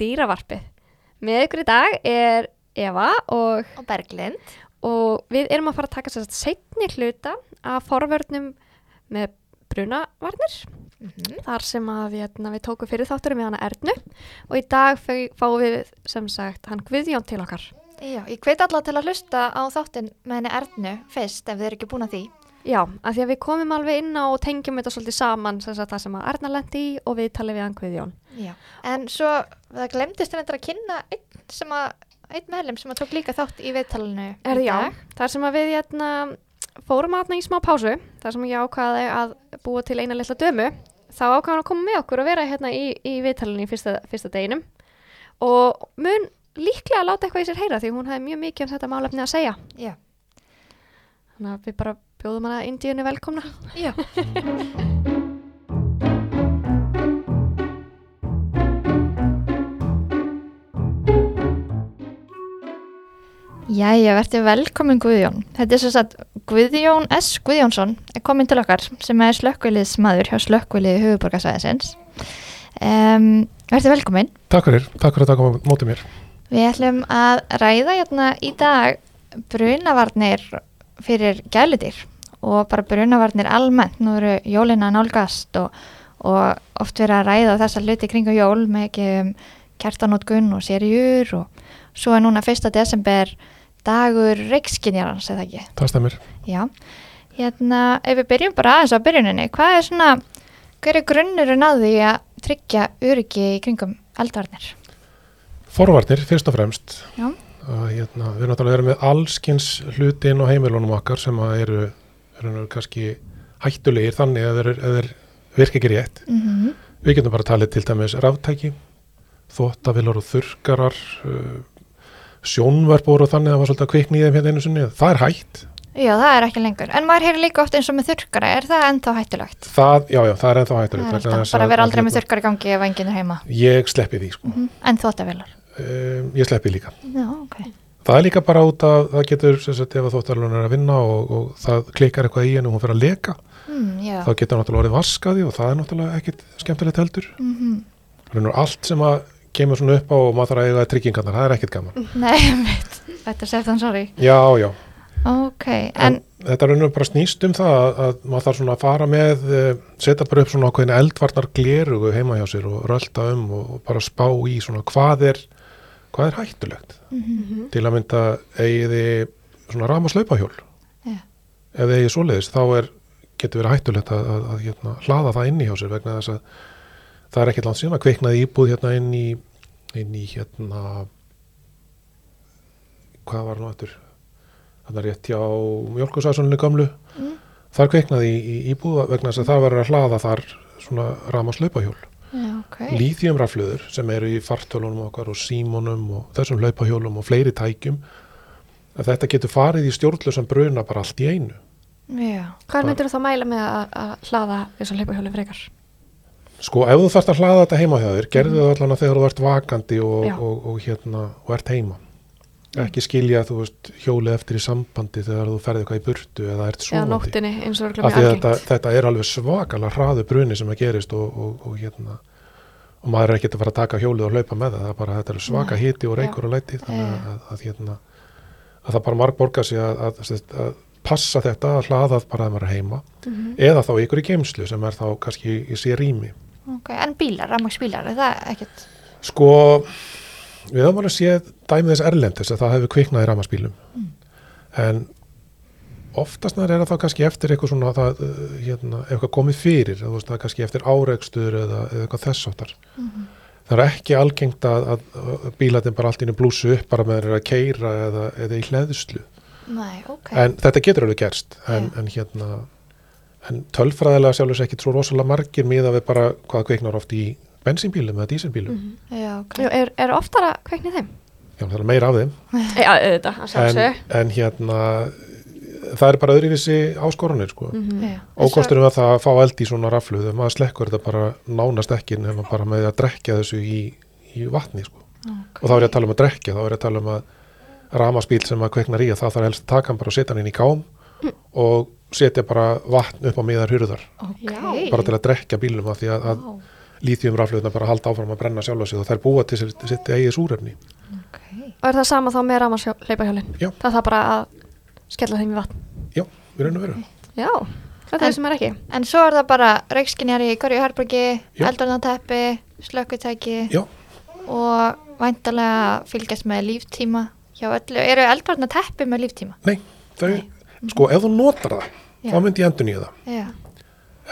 dýravarpið. Með ykkur í dag er Eva og, og Berglind. og við erum að fara að taka sér setni hluta af forvörnum með brunavarnir. Mm Þar sem að við, hérna, við tókum fyrir þátturum við hana Ernu og í dag fáum við sem sagt hann Guðjón til okkar. Já, ég hveit alla til að hlusta á þáttinn með henni Ernu fyrst ef þið eru ekki búin að því. Já, af því að við komum alveg inn á og tengjum þetta svolítið saman sem það sem að Erna lendi í og við talið við hann Guðjón. Já. En svo það glemdist reyndar að kynna einn sem að, einn meðlum sem að tók líka þátt í viðtalinu Er já, þar sem að við hérna, fórum aðna í smá pásu, þar sem ég ákvaði að búa til eina litla dömu, þá ákvaði hann að koma með okkur og vera hérna í, í viðtalinu í fyrsta, fyrsta deginum og mun líklega láta eitthvað í sér heyra því hún hefði mjög mikið um þetta málefni að segja. Já. Þannig að við bara bjóðum hana Indíunni velkomna. Já. Jæja, verður velkomin Guðjón. Þetta er svo satt Guðjón S. Guðjónsson er komin til okkar sem er slökkviliðsmaður hjá slökkviliði höfuborgarsæðisins. Um, verður velkomin. Takk fyrir, takk fyrir að taka á móti mér. Við ætlum að ræða hérna í dag brunavarnir fyrir gæludir og bara brunavarnir almennt. Nú eru jólina nálgast og, og oft verið að ræða þessa hluti kringum jól með ekki um kertanótkun og serjur og svo er núna 1. desember dagur reikskinjarans eða ekki. Það stemmir. Já, hérna ef við byrjum bara aðeins á byrjuninni, hvað er svona, hver er grunnurinn að því að tryggja öryggi í kringum eldvarnir? Forvarnir, fyrst og fremst. Já. Að, hérna, við erum náttúrulega með allskins hluti inn á heimilunum okkar sem eru, eru kannski hættulegir þannig að þeir, virka ekki rétt. Mm Við getum bara talið til dæmis ráftæki, þóttavilar og þurkarar, uh, sjónvarp voru þannig að það var svolítið að kvikna í þeim hérna einu sinni. Það er hætt. Já, það er ekki lengur. En maður heyrir líka oft eins og með þurrkara, er það ennþá hættulegt? Það, já, já, það er ennþá Það hættulegt. er vegna alltaf, bara að- vera aldrei með hérna- þurrkara í gangi ef enginn er heima. Ég sleppi því, sko. Mm En þóttavilar? Um, ég sleppi líka. Já, ok. Það er líka bara út að það getur, sagt, ef að þóttalun er að vinna og, og það klikkar eitthvað í henni og hún fyrir að leka, Mm, þá getur náttúrulega orðið vaskaði og það er náttúrulega ekkit skemmtilegt heldur. Mm Þannig að allt sem að kemur svona upp á og maður þarf að eiga tryggingarnar, það er ekkit gaman. Nei. Þetta er sefðan, sorry. Já, já. Ok, En, en, þetta er bara snýst um það að, að maður þarf svona að fara með, eh, setja bara upp svona ákveðin eldvarnar glerugu heima hjá sér og rölda um og, og bara spá í svona hvað er, hvað er hættulegt. Mhm. Til að mynda eigiði svona ramaslaupahjól. Já. Ef þið eigið svoleiðis þá er, getur verið hættulegt að, að, að hérna, hlaða það inni hjá sér vegna þess að það er ekkert langt síðan að kviknaði íbúð hérna inn í, inn í hérna, hvað var nú eftir? Þannig að rétt hjá mjölkusæsunni gamlu. Mm. Þar kviknaði í, í íbúð vegna þess að það verður að hlaða þar svona ramaslaupahjól. Já, ok. Líþjumraflöður sem eru í fartölunum okkar og símonum og þessum hlaupahjólum og fleiri tækjum að þetta getur farið í stjórnlössan bruna bara allt í einu. Já, Hvað myndir þú þá mæla með að, að hlaða þess að hlaupa frekar? Sko ef þú þarft að hlaða þetta heima hjá þér, gerðu það allan að þegar þú ert vakandi og, og, og, hérna, og ert heima. Ekki skilja þú veist hjólið eftir í sambandi þegar þú ferði eitthvað í burtu eða ert að þetta, þetta er alveg svakalega hraðu bruni sem að gerist og, og, og hérna og maður er ekkert að fara að taka hjólið og hlaupa með það, það er bara þetta er svaka Nei. hiti og reykur og læti þannig að, að, að, hérna, að það bara marg borgar sig að, að, að, að passa þetta að hlaða bara að maður er heima Mhm. eða þá ykkur í geimslu sem er þá kannski í sér rými ok. En bílar, rammagsbílar, er það ekkert? sko við höfum alveg séð dæmið þess erlendis að það hefur kviknað í ramaspílum Mm. en oftast er það þá kannski eftir eitthvað svona það, uh, hérna, eitthvað komið fyrir veist, það er kannski eftir áreikstur eða, eða eitthvað þess áttar Mm það er ekki algengt að, að, að bílatin bara allt í einu blúsu upp bara með þeir að keira eða, eða í hleðslu Nei, ok. en þetta getur alveg gerst en, Já. en hérna en tölfræðilega sjálfur sér ekki svo rosalega margir miða við bara hvað kviknar oft í bensínbílum eða dísilbílum Mhm. Já, ok. Jú, Er, er oftara kveiknið þeim? já, það er meira af þeim Já, auðvitað, að en, en hérna það er bara öðruvísi áskorunir sko. Mhm. Já. ókosturum að það að fá eld í svona raflu þegar maður slekkur þetta bara nánast ekki nema bara með að drekja þessu í, í vatni sko. Ok. og þá er ég að tala um að drekja þá er ég að tala um að ramaspíl sem að kveiknar í að það þarf helst að taka hann bara og setja hann inn í gám og setja bara vatn upp á miðar hurðar Ok. Já. bara til að drekja bílum af því að, að. Líþjum raflöðuna bara halda áfram að brenna sjálfa sig og þær búa til sitt, sitt eigið súrefni. Okay. Og er það sama þá með rafmarsleipahjólin? Já. Það er bara að skella þeim í vatn. Já, við raun og veru. Já, þetta er En- það sem er ekki. En svo er það bara reikskinjar í hverju herbrugi, Já. eldvarnateppi, slökkutæki Já, og væntalega fylgjast með líftíma hjá öllu. Eru eldvarnateppi með líftíma? nei, þau, Nei. sko, ef þú notar það, Já. þá myndi ég endur nýja það.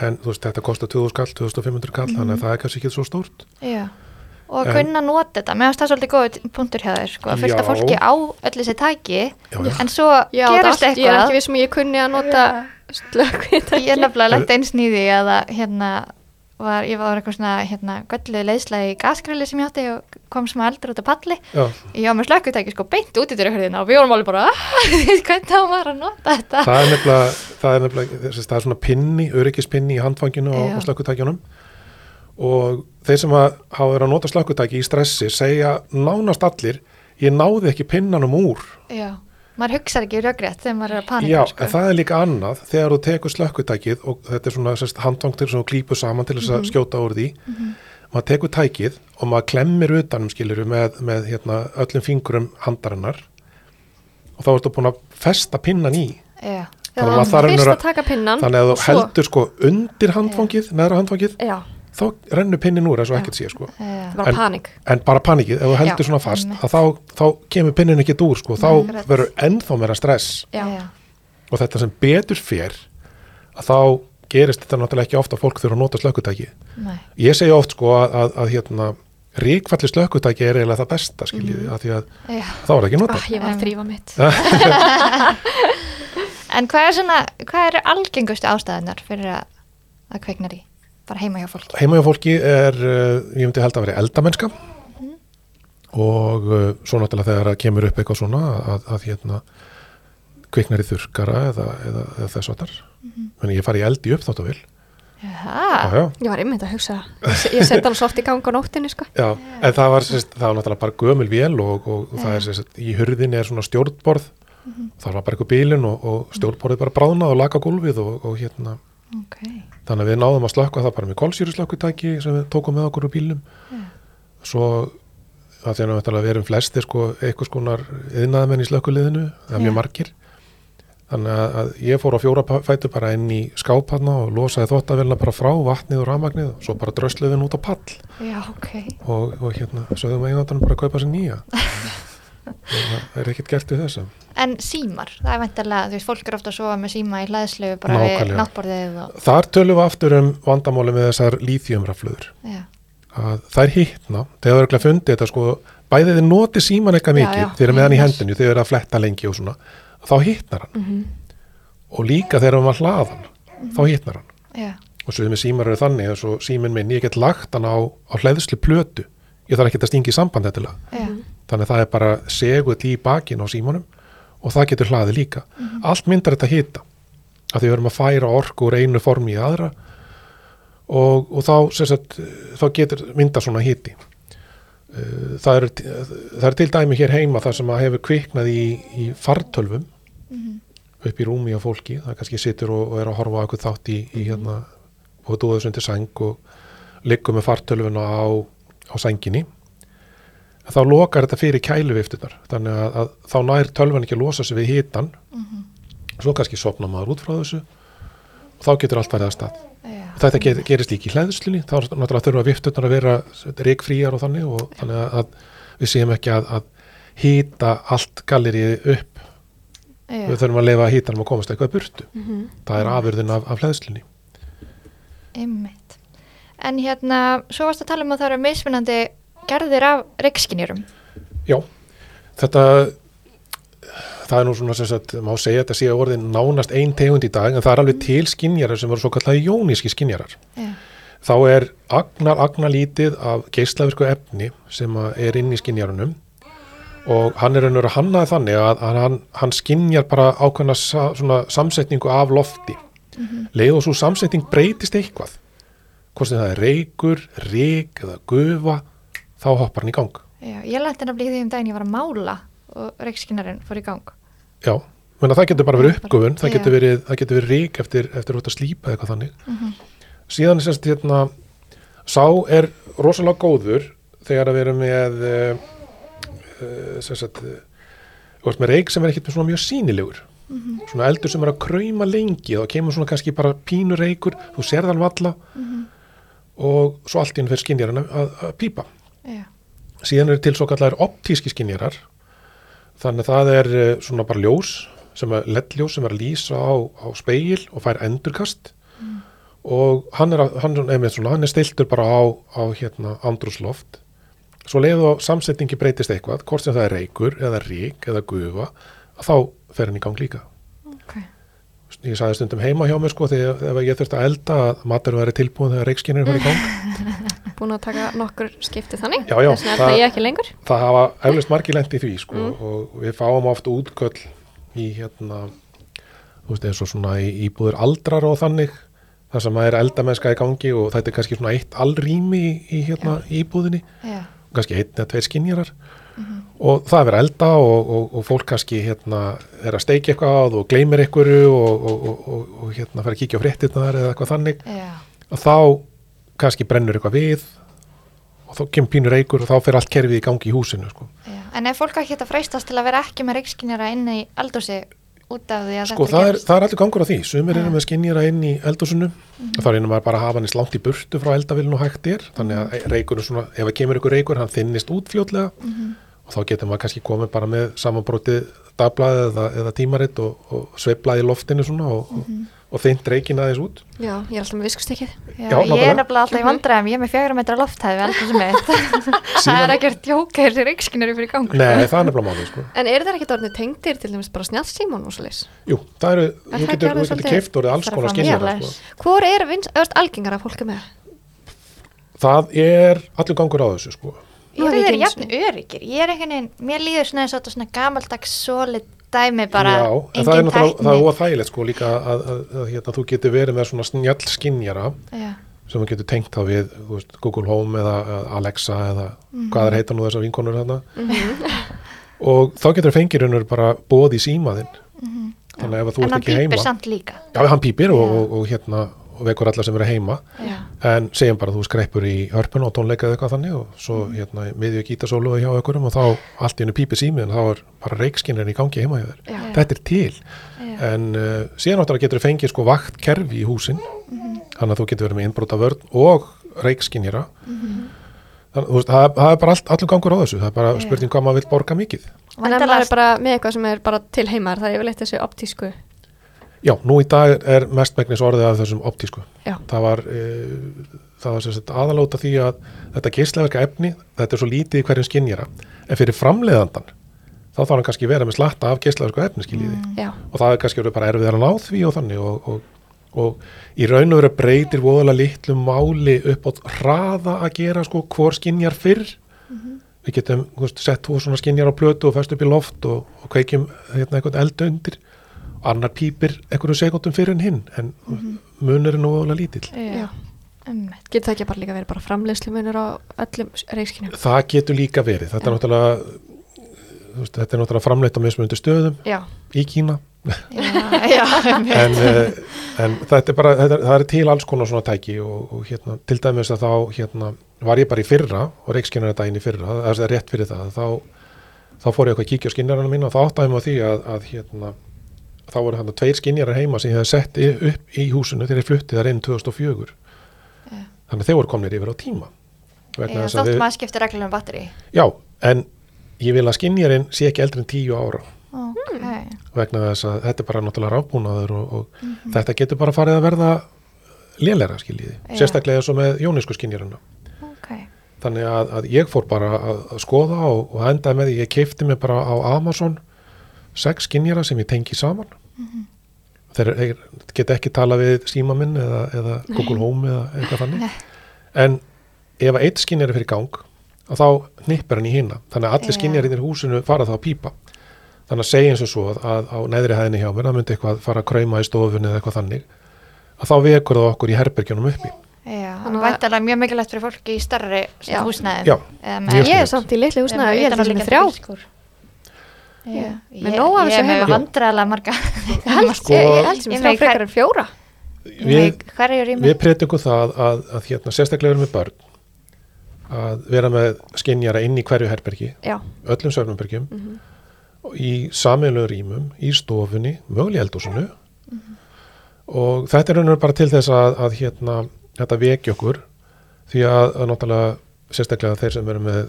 En þú veist, þetta kostar 2000 kall, 2500 kall, þannig að það er kannski ekki svo stórt. já. Og En- kunna nota þetta. Mér finnst það svolítið góð punktur hjá þér, sko. Að Já. fólki á öll þessi tæki, Já, en svo Já, gerist það, ég er eitthvað. ekki vissum að ég kunni að nota slökkvitæki. Ég er nefnilega lent eins nýði að hérna, var, ég var eitthvað svona, hérna, gölluð leiðsla í gasgrilli sem ég átti og kom smá eldur út af palli. Já, Ég var með slökkutæki sko beint út í dyrahörðina og við vorum alveg bara, "Ah, hvernig á maður að nota þetta? það er nefnilega, það er nefnilega, þess að það er svona pinni, öryggispinni í handfanginu og, og slökkutækjunum og þeir sem að hafa verið að nota slökkutæki í stressi segja nánast allir, ég náði ekki pinnanum úr. Já, maður hugsar ekki röggrétt þegar maður er að panika Já, sko. en það er líka annað þegar þú tekur slökkutækið og þetta er svona til þess að klípu saman til þess að skjóta úr því. Maður tekur tækið og maður klemmir utanum skiluru með, með hérna, öllum fingurum handarinnar og þá ertu búin að festa pinnan í. Já, Þannig að raunverulega- að taka pinnan. þannig að þú heldur sko undir handfangið, neðra handfangið. Já, þá rennur pinnin úr eins og ekkert sé sko. Er bara En- panik. en bara panikið, ef þú heldur Já, svona fast að þá, þá kemur pinnin ekki úr sko, þá verður ennþá meira stress. Já. og þetta sem betur fer að þá gerist þetta náttúrulega ekki ofta að fólk þurfa að nota slökkutæki nei, ég segja oft sko að, að, að hérna ríkfalli slökkutæki er eiginlega það besta skiljið, mm. að því að þá er það ekki nota Ah, ég var að þrýfa mitt. En hvað er svona, hvað eru algengustu ástæðunar fyrir að, að kveiknar í? Bara heima hjá fólki. heima hjá fólki er, uh, ég myndi held að vera eldamennska. Og uh, svo náttúrulega þegar kemur upp eitthvað svona að, að hérna kviknar í þurrkara eða, eða, eða þess að þar en ég fari í eldi upp þátt að vil. Já, já, já, Ég var einmitt að hugsa. Ég se- Ég setja hann svo oft í gang á nóttinni, sko. já, en það var, sérst, það var náttúrulega bara gömul vél og, og, og það er sérst, í hurðinni er svona stjórnborð. Það var bara eitthvað bílinn og, og stjórnborðið bara bráðnað og laka gólfið og, og hérna. Ok. Þannig að við náðum að slökka það bara með kolsýruslökkutæki sem við tókum með okkur úr bílum svo að því að við erum flestir sko eitthvað skonar yðnaðamenn í slökkuliðinu það er mjög margir. Þannig að, ég fór á fjóra pa- fætur bara inn í skápanna og losaði þóttavélina bara frá vatnið og rafmagnið og svo bara drösluðin út á pall. Já, ok. og, og hérna sögðum að eináttanum bara að kaupa sér nýja það er ekkert gert við þessa En símar, það er væntalega, þú veist, fólk er ofta að sofa með síma í hlæðslu bara við Nákvæmlega. náttborðið og, þar tölum við aftur um vandamáli með þessar líþjumraflöður já, að þær hittna, þegar það er fundið þetta sko, bæðið þið noti síman eitthvað Já, mikið, já, þeir eru með hann í hendinu, þeir eru að fletta lengi og svona, þá hittnar hann. Mhm. og líka þegar maður hlaðan þá hittnar hann. Já, og svo með símar eru þannig, eins og símin minn ég get lagt hann á, á hleðslu plötu ég þarf ekki að stinga í samband þetta já, þannig að það er bara segull í bakin á símanum og það getur hlaði líka. Allt myndar þetta hita að því við erum að færa orku úr einu formi í aðra og, og þá, sem sagt, þá getur myndar svona hiti. Uh, það er, það er til dæmi hér heima þar sem að hefur kviknað í, í fartölvum upp í rúmi á fólki, það kannski situr og, og er að horfa á eitthvað þátt í, í hérna og dúðus undir sæng og liggur með fartölvuna á, á sænginni þá lokar þetta fyrir kæluviftunar þannig að, að þá nær tölvan ekki að losa sig við hitan svo kannski sopna maður út frá þessu. Og þá getur allt verið að stað. Já, þetta ger, gerist líka í hlæðslunni þá náttúrulega þurfa viftunar að vera reikfríjar og þannig og þannig að, að við séum ekki að, að hýta allt gallerið upp. Já, við þurfum að lefa hýtanum að komast eitthvað burtu. Mhm. það er afurðin af, af hlæðslunni einmitt. En hérna, svo varst að tala um að það eru mismunandi gerðir af reikskinjurum. Já, þetta það er nú svona sem sagt, má segja að þetta sé orðin nánast ein tegund í dag en það er alveg til skinjarar sem eru svo kallaði jóníski skinjarar Já, þá er agnar agnar lítið af geislavirku efni sem að er inn í skinjarunum og hann er raunur að hannaði þannig að, að hann, hann skinjar bara ákveðna sa, svona samsetningu af lofti. Leið og svo samsetning breytist eitthvað hvort sem það er reykur, rík eða gufa þá hoppar hann í gang. Já, ég nefnilega í því um daginn ég var að mála og reikskinjarinn fór í gang. Já, menna það getur bara verið uppgufun, það getur verið, það getur verið rík eftir, eftir að slípa eitthvað þannig. Síðan er sérst hérna sá er rosalega góður þegar að erum með sagt uh, þú veist með reik sem er ekkert svona mjög sínilegur svona eldur sem er að krauma lengi þá kemur svona kannski bara pínu reikur þú serð hann valla og svo allt í henni fyrir skinjaran að, að pípa Já. síðan eru til svo kallar optíski skinjarar þannig að það er eh, svona bara ljós sem er ledljós sem er að lýsa á, á speil og fær endurkast. Og hann er, hann, svona, hann er stiltur bara á, á hérna andrúsloft svo leiðu á samsetningi breytist eitthvað hvort sem það er reykur eða rík eða gufa þá fer hann í gang líka. Ok. Ég sagði stundum heima hjá mér sko þegar ég þurfti að elda að matur væri tilbúin þegar reykskinnir var í gang. Búin að taka nokkur skipti þannig? Já, já, þess vegna það- það ég ekki lengur? það hafa eflust margir lent í því sko og við fáum oft útköll í hérna þú veist eins og svona í íbúður aldrar og þannig þar sem að er eldamennska í gangi og þetta er kannski svona eitt allrými í, í hérna íbúðinni. Já. kannski einn eða tveir skinjarar og það er að elda og, og, og fólk kannski hérna er að steikja eitthvað og gleymir einhverju og, og, og, og, og hérna fer að kíkja á fréttirnar eða eitthvað þannig Já. að þá kannski brennur eitthvað við og þá kemur pínur eikur og þá fer allt kerfið í gangi í húsinu sko. Já. En ef fólk að freistast til að vera ekki með reikskinjara inn í eldhúsi út af því að Sko þetta er, gerist? það er allir gangur á því, sumir eru með skinnjara inn í eldhúsinu og þá reynum maður bara að hafa hann eins langt í burtu frá eldavilinu og hægt er þannig að reykurinn svona, ef það kemur og þá getur maður kannski komið bara með samanbrótið dagblaði eða, eða tímaritt og, og sveiflaði í loftinu svona og, og, og þynt reykin aðeins út já, ég er alltaf með viskustykkið Já, Já, ég er nefnilega alltaf í vandræðum, ég er með fjögra metra lofthæfi eldhúsi mitt. það Síðan- er ekkert jóka þessi reikskinjari fyrir gang. Nei, það er nefnilega málið sko. en eru það ekki orðinu tengdir til dæmis bara snjálfsímon og svo leis Jú, það eru, Er þú það getur, getur svolítið- keift orðið alls konar vélaus? sko. hvor er algengar að fólk er með Það er allur gangur á þessu sko. Ég er er ekki jafn öryggir, ég er einhvern veginn, mér líður svona eins og þetta svona gamaldags solid dæmi bara, Já, en það er náttúrulega, það er óþægilegt sko líka að, að, að, að hérna, þú getur verið með svona snjall skinnjara Já, sem þú getur tengt þá við veist, Google Home eða eða Alexa eða hvað er heita nú þessar vinkonur þarna. Og þá getur fengir hennur bara bóð í símaðinn. Þannig að ef þú en ert hann ekki heima býpir samt líka. já, hann pípir og, og, og hérna og vekur alla sem eru heima Já. en segjum bara að þú skreppur í hörpun og tónleika eða eitthvað þannig og svo Mhm. hérna miðju gítasólu hjá einhverjum og þá allt í hennu pípir símið en þá er bara reikskinnir í gangi heima hjá þér þetta er til Já. en uh, síðan náttúrulega getur þú fengið sko vaktkerfi í húsin Mhm. þannig að þú getur verið með innbróta vörn og reikskinjara Mhm. þannig þú veist, það, það er bara all, allur gangur á þessu það er bara Já. spurning hvað maður vil borga mikið en maður er bara með eitthvað sem er bara til heimar það er yfirleitt þessu optísku já, nú í dag er mest megnis orðið af þessum optísku. Já. það var, uh, það var sagt aðalóta því að þetta geislaverka efni þetta er svo lítið í hverjum skinjara en fyrir framleiðandan þá þarf hann kannski vera með slatta af geislaverka efni skiljiði. Mm. og það er kannski verið bara erfið að ná því og þannig og, og, og í raun og veru breytir voðalega litlu máli upp á hraða að gera sko hvor skinjar fyrr. Við getum veist, sett þú svona skinjar á plötu og fest upp í loft og, og kveikjum hérna einhvern eld undir annar pípir einhverju sekundum fyrir en hinn en munurinn er voðalega lítill. Já. Einmitt. getur það ekki bara líka verið bara framleiðslu munur á öllum reikskynjum það getur líka verið. Þetta er náttúrulega veist, þetta er náttúrulega framleitt á mismunandi stöðum já, í Kína. Já, já, en, uh, en þetta er bara, þetta, það er til alls konar svona tæki og, og hérna, til dæmis að þá hérna, var ég bara í fyrra og reikskinnara daginn í fyrra, það er rétt fyrir það þá, þá fór ég eitthvað að kíkja á skinnjarana mína og þá áttaði mig á því að, að hérna, þá voru hérna tveir skinnjarar heima sem ég hefði sett upp í húsinu þegar ég flutti þar inn 2004 Já. þannig að þeir voru komnir yfir á tíma Já, vegna þess að þótt við, maður skiptir reglum um batteri. já, en ég vil að skinnjarinn sé ekki eldri en 10 ára Ok, vegna þess að þetta er bara náttúrulega rafbúnaður og, og þetta getur bara farið að verða lélæra skiljiði, Já. sérstaklega svo með jónísku skinjaruna. ok. Þannig að, að ég fór bara að, að skoða og, og endaði með því, ég keipti mig bara á Amazon sex skinjara sem ég tengi saman. Þeir, þeir geta ekki tala við síma minn eða, eða Google Home eða eitthvað þannig. En ef að eitt skinjar er fyrir gang, að þá hnippar hann í hinna. Þannig að allir Já. skinjarinn í húsinu fara þá að pípa. Þannig að segja eins og svo að, að á neðri hæðinni hjá mér, það myndi eitthvað fara að krauma í stofunni eða eitthvað þannig, að þá vekur það okkur í herbergjunum uppi. Já, Þannig að- væntalega mjög mikilvægt fyrir fólki í starri húsnæðum. Ég er samt í litlu húsnaði og ég að að liggja með þrjá Með nóg af þessu heima. marga. Ég held Sko- ég- ég held sem þrjá frekar en fjóra. Við, hverju rými við predingum það að, að hérna, sérstaklega erum við börn að vera með skinjara inn í hverju herbergi, já, öllum svefnumbergjum Mhm. í sameiginlegu rýmum, í stofunni mögulega eldúsinu og þetta er bara til þess að, að hérna, þetta vekja okkur því að, að náttúrulega sérstaklega þeir sem eru með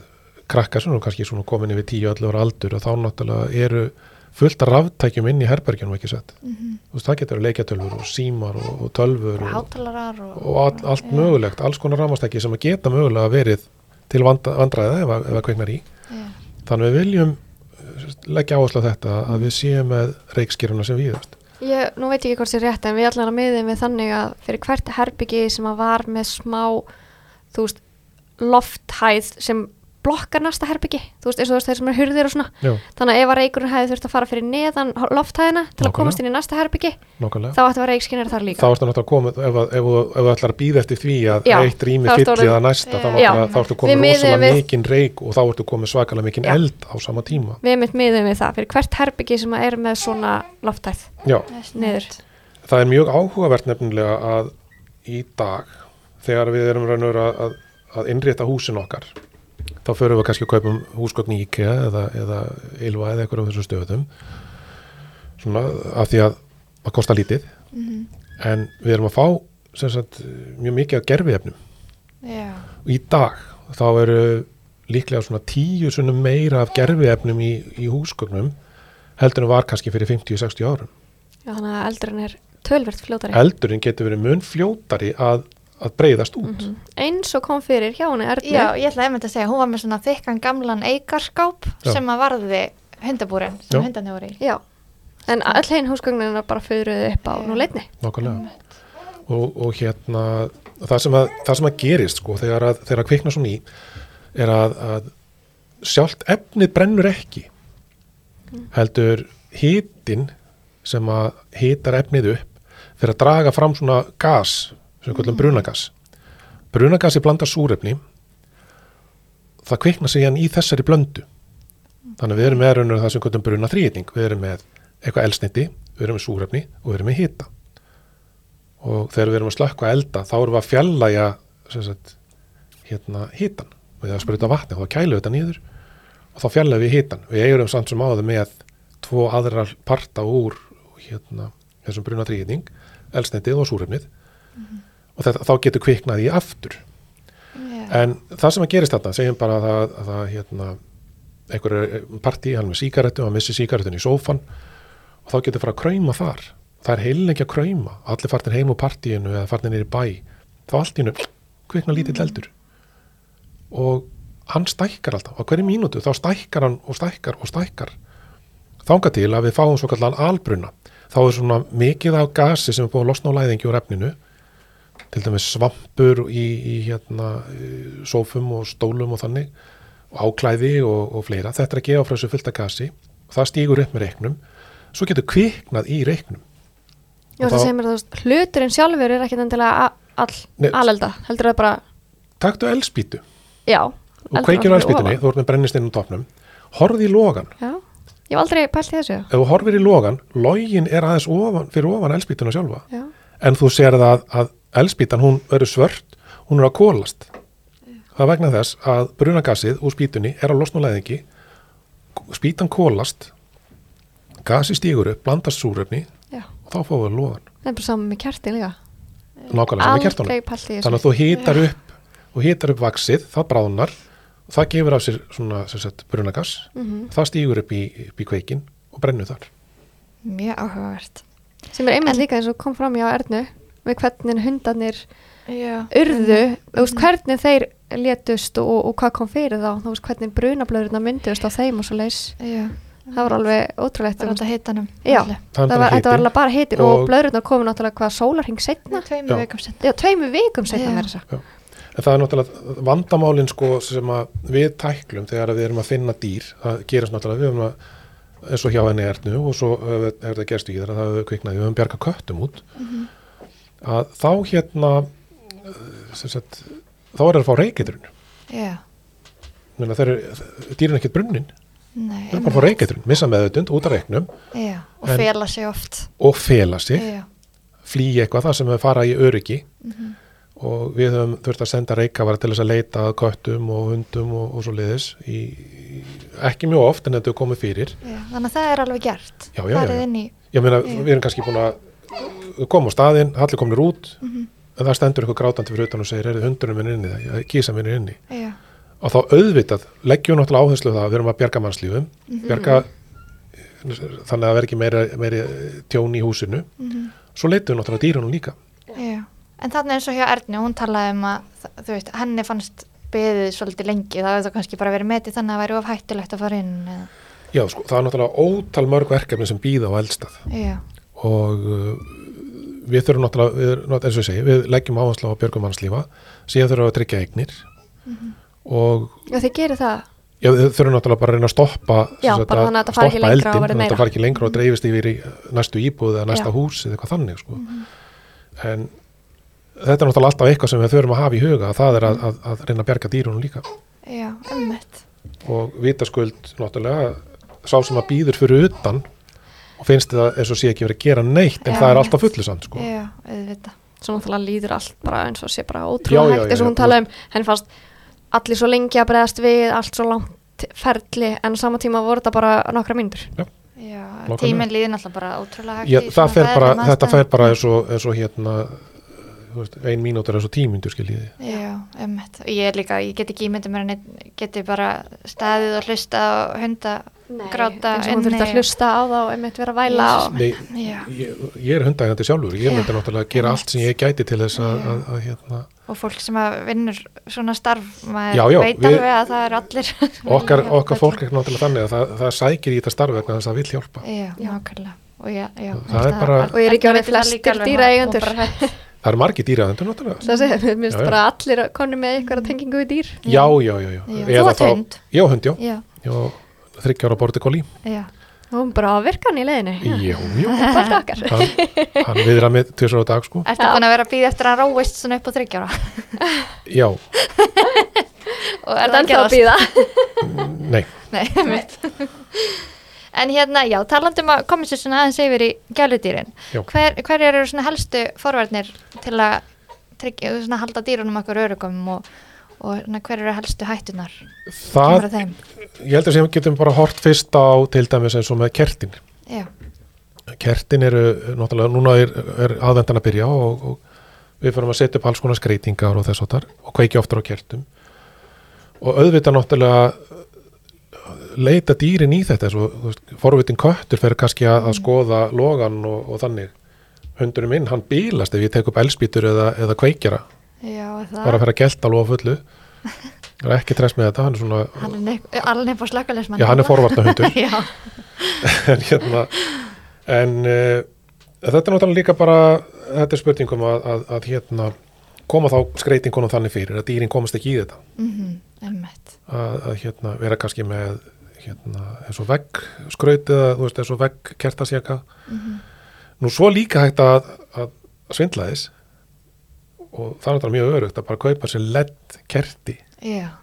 krakkar sem eru kannski svona komin yfir 10-11 ára aldur og þá náttúrulega eru fullt af ráftækjum inn í herbergjunum ekki sett Mhm. Þú veist, það getur leikjatölfur og símar og, og tölfur og, og, og all, allt mögulegt, alls konar rámastæki sem að geta mögulega verið til vanda, vandræða ef, að- kveiknar í Já. þannig við viljum eh, leggja áherslu á þetta að við séum með reikskýruna sem víðast ég, nú veit ég ekki hvort sér rétt en við allan að miðum við þannig að fyrir hvert herbyggi sem að var með smá þú veist, lofthæð sem blokkar næsta herbyggi þú veist, eins og þú veist þeir sem eru hurðir og svona. Já, þannig að ef að reykurinn hefði þurft að fara fyrir neðan lofthæðina til að Nákvæmlega. komast inn í næsta herbyggi nákvæmlega. þá ætti að vera reikskinnir þar þá líka ertu náttúrulega komið, ef, að- ef, þú- ef þú ætlar að býða eftir því að Já, eitt rými þá ertu fylli orðin- það næsta þá, Við komið miðum rosalega við- mikinn reik og þá ertu komið svakalega mikinn Já. eld á sama tíma. Við mitt miðum við það fyrir hvert herbyggi sem að er með svona lofthæð. Já, niður. Það er mjög áhugavert nefnilega að í dag þegar við erum raun og veru að, að, að innrétta húsin okkar þá förum við kannski að kaupum húsgögn í IKEA eða, eða Ylva eða eitthvað um þessum stöðum. Svona af því að það kostar lítið. Mhm. en við erum að fá sagt, mjög mikið af gerfiefnum Já. og í dag þá eru líklega svona tíu sunnum meira af gerfiefnum í, í húsgögnum heldur en var kannski fyrir 50-60 árum. Já, þannig að eldurinn er tölvert fljótari. Eldurinn getur verið mun fljótari að, að breyðast út Mhm. eins og kom fyrir hjá henni Ernu Já, ég ætla einmitt að segja, hún var með svona þykkan gamlan eigarskáp Já. sem að varði hundabúrin sem Já. hundarnir voru í. Já, en öll hinn húsgögnin bara föruðu upp á Já. nú leitni nákvæmlega og, og hérna það sem að, það sem að gerist sko þegar að, þegar að kvikna svona í er að, að sjálft efnið brennur ekki heldur hitin sem að hitar efnið upp fyrir að draga fram svona gas sem við kallum brunagas. Brunagasi blandar súrefni. Það kvikna sig hann í þessari blöndu. Þannig að við erum með raunur það sem við kallum bruna þrýðning við erum með eitthvað elsniti við erum með súrefni og við erum með hita. Og þegar við erum að slökka elda þá erum við að fjallæja hérna hitan við að spruta vatni þá kælu þetta niður og þá fjallæjum við hitan við eigum samt sem áður með tvo aðra parta úr hérna, þessum bruna þrýðning elsnitið og súrefnið og þetta, þá getur kviknað í aftur Já. En það sem að gerist þarna, segjum bara að það, að það hérna, einhver er partí, hann með síkaretu, hann missi síkaretun í sófan og þá getur fara að krauma þar. Það er heilin að krauma, allir farnir heim úr partíinu eða farnir í bæ, þá allt í hennu kvikna lítill eldur. Og hann stækkar alltaf, á hverju mínútu þá stækkar hann og stækkar og stækkar. Þanga til að við fáum svo kallan albruna. Þá er svona mikið af gasi sem er búið að losna á læðingi úr efninu til dæmis svampur í, í hérna í sófum og stólum og þannig og áklæði og, og fleira. Þetta er að gefa frá þessu fullta gasi og það stígur upp með reiknum. Svo getur kviknað í reiknum. Já, Og það segir mér veist, hluturinn sjálfur er ekkit endilega alelda, heldur það bara, taktu elspýtu já. og kveikir á ofan. þú ert með brennistinn á topnum horfði í logan, Já, ég hef aldrei pælt í þessu. ef þú horfir í logan login er aðeins ofan, fyrir ofan elspýtuna sjálfa. Já, en þú sér það að elspýtan hún verður svört hún er að kólast það er vegna þess að brunagassið úr spýtunni er á læðingi spýtan kólast gasi stígur upp, blandast súrefni já. og þá fáum við logan Það er bara saman með kerti líka. nákvæmlega sem er kertunum í þannig að þú hýtar upp og hýtar upp vaksið, það bráðnar og það gefur af sér svona sagt, brunagass Mhm. það stígur upp í, upp í kveikin og brennur þar Mjög áhugavert. Sem er einmitt líka eins og kom fram hjá Ernu við hvernig hundarnir Já. urðu, þú veist, hvernig þeir létust og, og hvað kom fyrir þá, þú veist, hvernig brunablöðurna myndust á þeim og svo leis. Já. Það var alveg ótrúlegt. Það var alltaf hitanum. Já. það er Það var, þetta var hiti alveg bara hitin og, Og- blöðurna komu náttúrulega hvað sólarhing setna. Tveimur Já. vikum setna. Já, tveimu vikum setna með en það er náttúrulega vandamálin sko sem að við tæklum þegar við erum að finna dýr það gerist náttúrulega við erum að eins og hjá henni ernu og svo hefur hefur þetta gerst í þar að það hefur kviknaði, við höfum bjarga köttum út að þá hérna eh, sagt, þá er það að fá reykeitrun Já. Menna, þeir eru, dýrin er ekkert brunnin Nei. þeir eru bara að fá reykeitrun, missa meðutund út af reiknum Já. Og fela sig oft. og fela sig Já. flýja eitthvað það sem við fara í öryggi Mhm. og við höfum þurft að senda reykavara til þess að leita að köttum og hundum og, og svo liðis í, ekki mjög oft en þetta er komið fyrir Já, þannig að það er alveg gert. Já, já, já, já. í, meina við erum kannski búin að komum á staðinn, allir komnir út Mhm. en það stendur eitthvað grátandi fyrir utan og segir er hundurinn minn inni það, kísa minn inni já, og þá auðvitað leggjum við náttúrulega áherslu það að við erum að bjarga mannslífum Mhm. bjarga þannig að það verði ekki meira, meira tjón í húsinu Mhm. svo leitum við náttúrulega dýrunum líka já. En þannig eins og hjá Erni, hún talaði um að, veist, henni fannst beðið svolítið lengi, það hefði það kannski bara verið metið þannig að það væri of hættulegt að fara inn. Eða, já, sko, það er náttúrulega ótal mörg verkefni sem býða á eldstað já, og uh, við þurfum náttúrulega, við, eins og ég segi, við leggjum áherslu á björgum mannslífa síðan þurfum við að tryggja eignir Mhm. og Já, þið gerir það. Já, þau þurfum náttúrulega bara að reyna að stoppa Já, að fari ekki stoppa verði þannig að þetta fari ekki lengra og dreifist yfir í næstu íbúð eða næsta Já. hús eða eitthvað þannig sko. en þetta er náttúrulega alltaf eitthvað sem við þurfum að hafa í huga það er að, að, að reyna að bjarga dýrunum líka já, ummitt. og vitaskuld náttúrulega sá sem að býður fyrir utan og finnst það eins og sé ekki verið að gera neitt en Já. það er alltaf fullu samt sko. Já, auðvitað. Svo náttúrulega líður allt bara eins og sé bara Já, ótrúlega já, hægt já, eins og já, hún talaði um, henni fannst allir svo lengi að bregðast við, allt svo langt ferli, en á sama tíma voru þetta bara nokkra mínútur. Já, Nákvæmlega. tíminn líður náttúrulega bara ótrúlega hægt Já, fer bara, þetta fer bara eins og, eins og hérna veist, ein mínútur eins og tímyndur skiljiði Já, ummitt. Ég er líka, ég get ekki ímyndið mér en ég geti bara staðið og hlusta og hunda gráta eins og hún þurfti að hlusta á það og einmitt vera að væla og, Nei, Já, ég, ég er hundægandi sjálfur. Ég myndi náttúrulega gera allt sem ég gæti til þess að, að, að hérna, og fólk sem að vinnur svona starf, maður Já, já, veit alveg að það er allir. Okkar, okkar fólk er náttúrulega þannig að það, það sækir í þetta starf vegna þess að það vil hjálpa. Já, Já. nákvæmlega. Og já, já, Það er bara- Og ég er ekki veit það flestir líka alveg, það eru margir dýraðendur náttúrulega það sé, mér finnst bara allir konni með eitthvað tengingu við dýr. já, já, já, já. Þú átt hund? já, hund, já, Já, já þryggjára bortikóli já, Og hún bara að virka hann í leiðinu. já, já, Bara okkar. hann, hann viðra með tvisar á dag sko Ertu búin að vera að býða eftir að hann róist svona upp á þryggjára? já, Og Er er það ennþá að býða? nei, Nei, mitt. En hérna, já, talandum að sér svona aðeins yfir í gæludýrin. Hver, hver eru svona helstu forvarnir til að tryggja, svona halda dýrunum okkur örugum og, og svona, hver eru helstu hættunar? það ég held að sem getum bara hort fyrst á til dæmis eins og með kertin. Já, kertin eru náttúrulega, núna er, er aðvendan að byrja og, og við fyrir að setja upp alls konar skreitingar og þess áttar og kveiki oftar á kertum. Og auðvitað náttúrulega leita dýrin í þetta svo, veist, forvitin köttur fyrir kannski að, að skoða logan og, og þannig. Hundurinn minn, hann bílast ef ég tek upp elspýtur eða, eða kveikjara. Já, það. bara fyrir að gelta alveg á fullu. Það er ekki trest með þetta hann er svona, Hann er nefn, alveg upp á slökkulegsmann. já hann er forvarta hundur já, en hérna en uh, þetta er náttúrulega líka bara þetta er spurningum að, að, að hérna koma þá skreitingunum þannig fyrir að dýrin komast ekki í þetta. Mhm, emmett. að, að hérna vera kannski með hérna eins og vegg skraut eða þú veist eins og vegg kertasjaka Mhm. nú svo líka hægt að, að svindla þess og það er náttúrulega mjög örugt að bara kaupa sér ledd kerti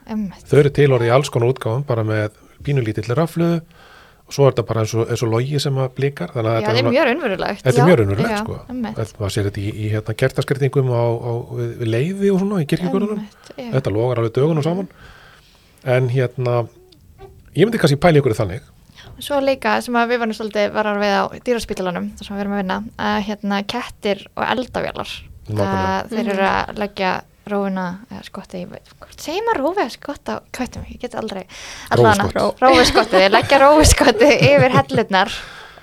emmett. þau eru til orðið í alls konar útgáfum bara með pínulítill rafluðu og svo er þetta bara eins og, eins og logi sem að blikar þannig að Já, þetta það er mjög raunverulegt. Þetta er mjög raunverulegt sko. Þetta- maður sér þetta í, í hérna, kertaskritingum á, á, við, leiði og svona í já. þetta logar alveg dögunum saman en hérna ég myndi kannski pæla ykkur þannig. Svo líka sem að við varum svolítið varar við á dýraspítalanum þar sem við erum að vinna að hérna kettir og eldavélar. Þeir eru að leggja rófuna eða skotti, ég veit, segir maður rófi eða skott á köttum, ég get aldrei rófiskotti, þeir leggja rófiskotti yfir hellurnar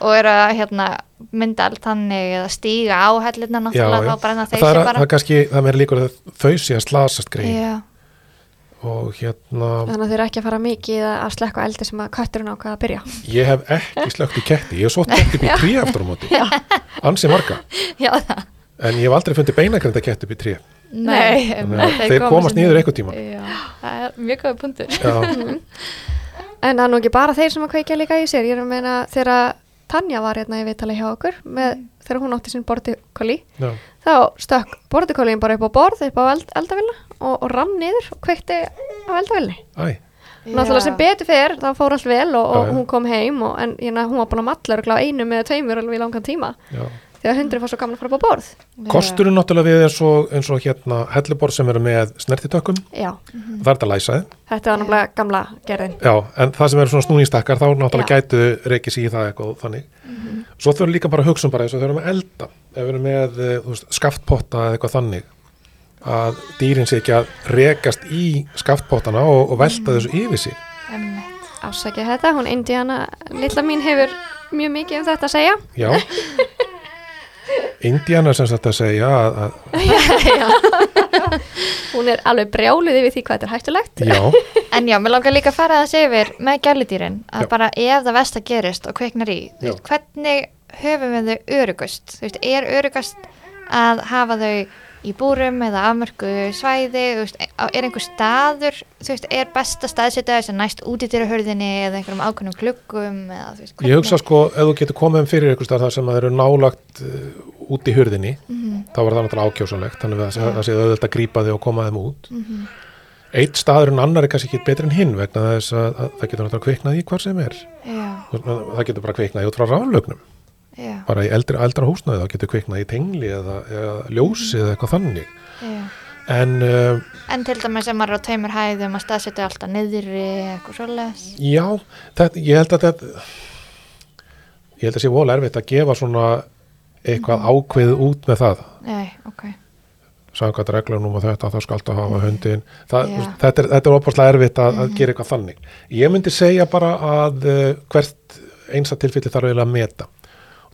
og eru að hérna mynda allt þannig eða stíga á hellurnar náttúrulega þá brenna þeir er, sér það bara. er kannski, það er líkur að þau sé að slasast greið Já, og hérna Þannig að þeir eru ekki að fara mikið að slekka eldi sem að kötturinn ákvaða að byrja. ég hef ekki slögt í ketti. Ég hef svo ketti upp í trí aftur á móti. Ansi marga, já það. En ég hef aldrei fundið beinagrenda ketti upp í trí þeir komast niður einhvern tímann. Já, það er mjög góð punktur. Já, En það er nú ekki bara þeir sem að kveikja líka í sér. Ég er að meina þegar Tanja var hérna í vitali hjá okkur með, þegar hún átti sín bortikóli já, þá stökk bortikólin bara upp á borð upp á eld, og, og rann niður og kveikti á eldavilni. æ, Náttúrulega sem betur fyrir, þá fór allt vel og, og hún kom heim og, en ég, hún var búin að matla örugglega á einu með tveimur alveg í langan tíma. Já. Því þegar hundurinn fór svo gaman að fara upp á borð. Kosturinn náttúrulega við eins og, eins og hérna helliborð sem eru með snertitökkum, já, það er þetta læsaði. þetta var náttúrulega gamla gerðin. Já, en það sem eru svona snúningstakkar, þá náttúrulega Já. gætu reykis í það eitthvað þannig. Svo þurfum líka bara að hugsa um bara eins og þau eru með elda, ef við erum með eh, veist, skaftpotta eða eitthvað þannig, að dýrin sé ekki að rekast í skaftpottana og, og velta þessu yfir sig. Ásækja þetta, hún Indiana lilla mín hefur mjög mikið um þetta að segja Já. Indiana sem sagt að segja að, að hún er alveg brjáluð yfir því hvað þetta er hættulegt já, En já, mér langar líka að fara þess yfir með gæludýrin að Já. bara ef það vest að gerist og kveiknar í, Já. hvernig höfum við þau örugust? Þú veist, er örugast að hafa þau í búrum eða afmörku svæði, veist, er einhver staður, veist, er besta staðsetja þess að næst útidýrahörðinni eða einhverjum ákveðnum kluggum eða veist, ég hugsa sko ef þú getur komið um fyrir ykkur starf þar sem að þeir eru nálagt uh, út í hurðinni Mhm. þá var það náttúrulega ákjósanlegt þannig að það, það sé auðvitað að grípa þig og koma þeim út. Mhm. eitt staður en annar er kannski ekki betri en hinn vegna þess að, að það getur náttúrulega kviknað í hvar sem er. Já, það getur bara kviknað í út frá raflögnum já, bara í eldra, eldra húsnaði þá getur kviknað í tengli eða, eða ljósi eða eitthvað þannig. Já. en uh, En til dæmis sem maður er á tveimur hæðum að staðsetja alltaf niðri eitthvað svoleiðis. já, þetta, ég held að þetta ég held að sé vola erfitt að gefa svona eitthvað ákveð út með það. Nei, ok. samkvæmt reglunum og þetta þá skaltu að hafa hundin það, Já. þetta er, er opaslega erfitt að, að gera eitthvað þannig. Ég myndi segja bara að uh, hvert einsta tilfelli þarf eiginlega að meta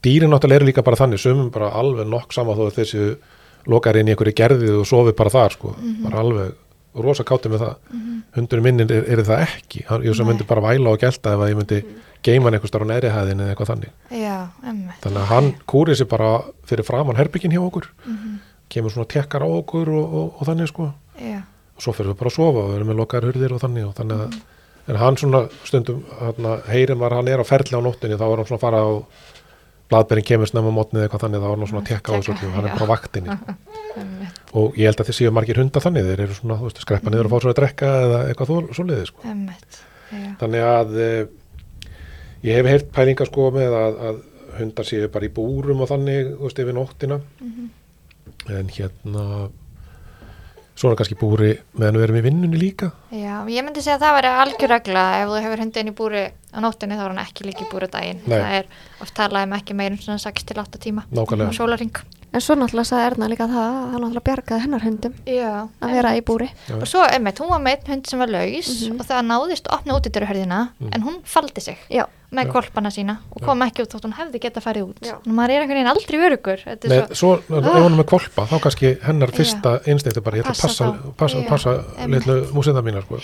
dýrin náttúrulega eru líka bara þannig sumum bara alveg nokk sama þó að þessu lokar inn í einhverju gerðið og sofi bara þar sko, bara alveg rosa kátti með það. Hundurinn minn er, er það ekki. Hann- ég sem myndi bara væla og gelta ef að ég myndi geima hann einhver starf á neðri hæðin eða eitthvað þannig. Já, þannig að hann kúrið sér bara fyrir framann herbyggin hjá okkur. Mhm. kemur svona tekkar á okkur og, og, og þannig sko. Já, og svo fyrir við bara að sofa og við erum með lokaðar hurðir og þannig og þannig að en hann svona stundum maður að hann er á ferli á nóttinni þá er hann svona að fara á bladberinn kemur snemma mótnið eitthvað þannig þá er hann svona að tekka á þessu öllu, hann er bara á vaktinni sko. og ég held að þið séu margir hundar þannig þeir eru svona, þú veist, skreppa niður og fá svo að drekka eða eitthvað þó- svoleiðis sko. Þannig að e, ég hef heyrt pælinga sko með að, að hundar séu bara í búrum og þannig, þú veist, yfir nóttina. En hérna svona kannski búri meðan við erum í vinnunni líka já, ég myndi segja að það væri algjör regla ef þú hefur hundin í búri á nóttinni þá er hann ekki líka í búri daginn. Nei. Það er oft talað um ekki meir um svona 6 til 8 tíma Nákvæmlega. á sólaring. En svo náttúrulega sagði Erna líka það að það náttúrulega bjargaði hennar hundum Já. að vera í búri. Já. Og svo, emmi, hún var með einn hund sem var laus og það náðist að opna útidyrahörðina en hún faldi sig Já, með kolpana sína og kom ekki út þótt hún hefði geta farið út. Já. Nú maður er einhvern veginn aldrei örugur. Þetta er Nei, svo, svo, ef hún er með kolpa þá kannski hennar fyrsta einstakti bara, ég ætla að Passa passa, passa, passa einmitt. litlu músinda mína sko.